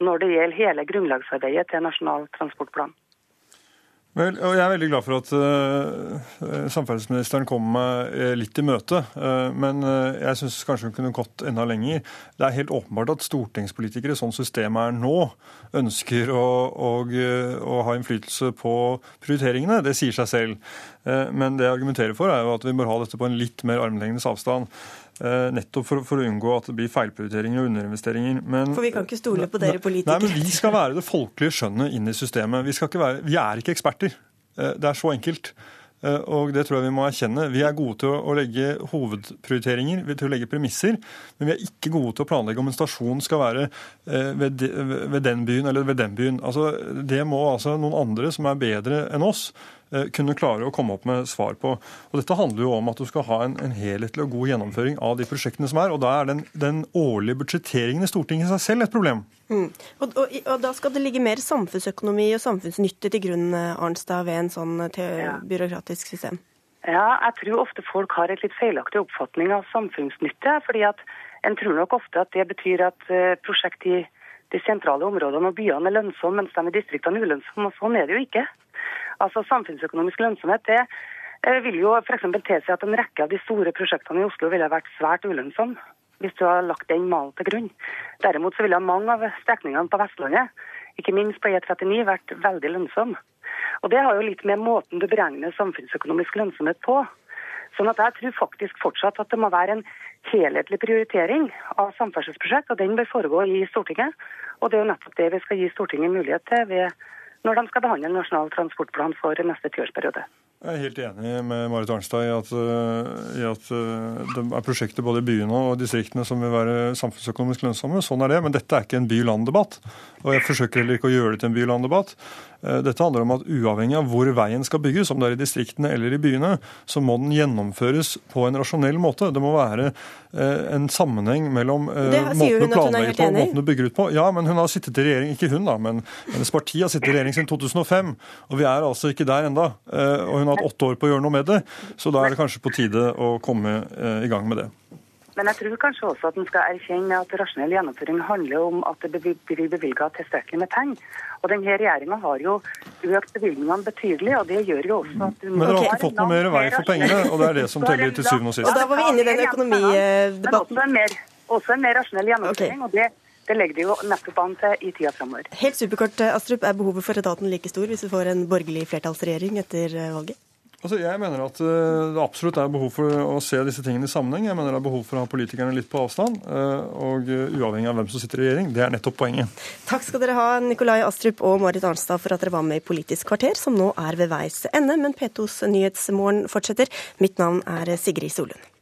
når det gjelder hele grunnlagsarbeidet til Nasjonal transportplan. Vel, og Jeg er veldig glad for at uh, samferdselsministeren kom meg uh, litt i møte. Uh, men jeg syns kanskje hun kunne gått enda lenger. Det er helt åpenbart at stortingspolitikere, sånn systemet er nå, ønsker å, å, å ha innflytelse på prioriteringene. Det sier seg selv. Men det jeg argumenterer for, er jo at vi bør ha dette på en litt mer armlengdes avstand. Eh, nettopp for, for, å unngå at det blir feilprioriteringer og underinvesteringer. Men, for vi kan ikke stole på dere politikere? Nei, men Vi skal være det folkelige skjønnet inn i systemet. Vi, være, vi er ikke eksperter. Eh, det er så enkelt. Eh, og det tror jeg vi må erkjenne. Vi er gode til å legge hovedprioriteringer, til å legge premisser, men vi er ikke gode til å planlegge om en stasjon skal være ved, den byen eller ved den byen. Altså, det må altså noen andre som er bedre enn oss, kunne klare å komme opp med svar på. Og Dette handler jo om at du skal ha en, en helhetlig og god gjennomføring av de prosjektene som er. og Da er den, den årlige budsjetteringen i Stortinget i seg selv et problem. Mm. Og, og, og, Da skal det ligge mer samfunnsøkonomi og samfunnsnytte til grunn eh, Arnstad, ved en sånn eh, ja. byråkratisk system? Ja, jeg tror ofte folk har et litt feilaktig oppfatning av samfunnsnytte. fordi at En tror nok ofte at det betyr at prosjekt i de sentrale områdene og byene er lønnsomme, mens de i distriktene er ulønnsomme. og Sånn er det jo ikke. Altså Samfunnsøkonomisk lønnsomhet det eh, vil jo f.eks. tilsi at en rekke av de store prosjektene i Oslo ville vært svært ulønnsomme hvis du har lagt den malen til grunn. Derimot så ville mange av strekningene på Vestlandet, ikke minst på E39, vært veldig lønnsomme. Og Det har jo litt med måten du beregner samfunnsøkonomisk lønnsomhet på. Sånn at Jeg tror faktisk fortsatt at det må være en helhetlig prioritering av samferdselsprosjekt, og den bør foregå i Stortinget. Og Det er jo nettopp det vi skal gi Stortinget mulighet til ved når de skal behandle Nasjonal transportplan for neste tiårsperiode. Jeg er helt enig med Marit Arnstad i at, eh, i at, eh, det er prosjekter både i byene og distriktene som vil være samfunnsøkonomisk lønnsomme. Sånn er det, men dette er ikke en by-land-debatt. Og jeg forsøker heller ikke å gjøre det til en by-land-debatt. Eh, dette handler om at uavhengig av hvor veien skal bygges, om det er i distriktene eller i byene, så må den gjennomføres på en rasjonell måte. Det må være eh, en sammenheng mellom eh, måten du planlegger på og måten du bygger ut på. Ja, men hun har sittet i regjering, ikke hun da, men hennes parti har sittet i regjering siden 2005. Og vi er altså ikke der enda. Og hun har hatt åtte år på å gjøre noe med det. Så da er det kanskje på tide å komme i gang med det. Men jeg tror kanskje også at en skal erkjenne at rasjonell gjennomføring handler om at det blir bevilga tilstrekkelig med penger. Og denne regjeringa har jo økt bevilgningene betydelig, og det gjør jo også at du Men dere har ikke fått noe mer vei for pengene, og det er det som teller til syvende og sist. Og da var vi inne i den økonomidebatten. Men også en også en mer rasjonell gjennomføring. Okay. og det det legger de jo nettopp an til i tida framover. Helt superkort, Astrup. Er behovet for etaten like stor hvis vi får en borgerlig flertallsregjering etter valget? Altså, jeg mener at eh, det absolutt er behov for å se disse tingene i sammenheng. Jeg mener det er behov for å ha politikerne litt på avstand. Eh, og eh, uavhengig av hvem som sitter i regjering. Det er nettopp poenget. Takk skal dere ha, Nikolai Astrup og Marit Arnstad, for at dere var med i Politisk kvarter, som nå er ved veis ende. Men P2s Nyhetsmorgen fortsetter. Mitt navn er Sigrid Solund.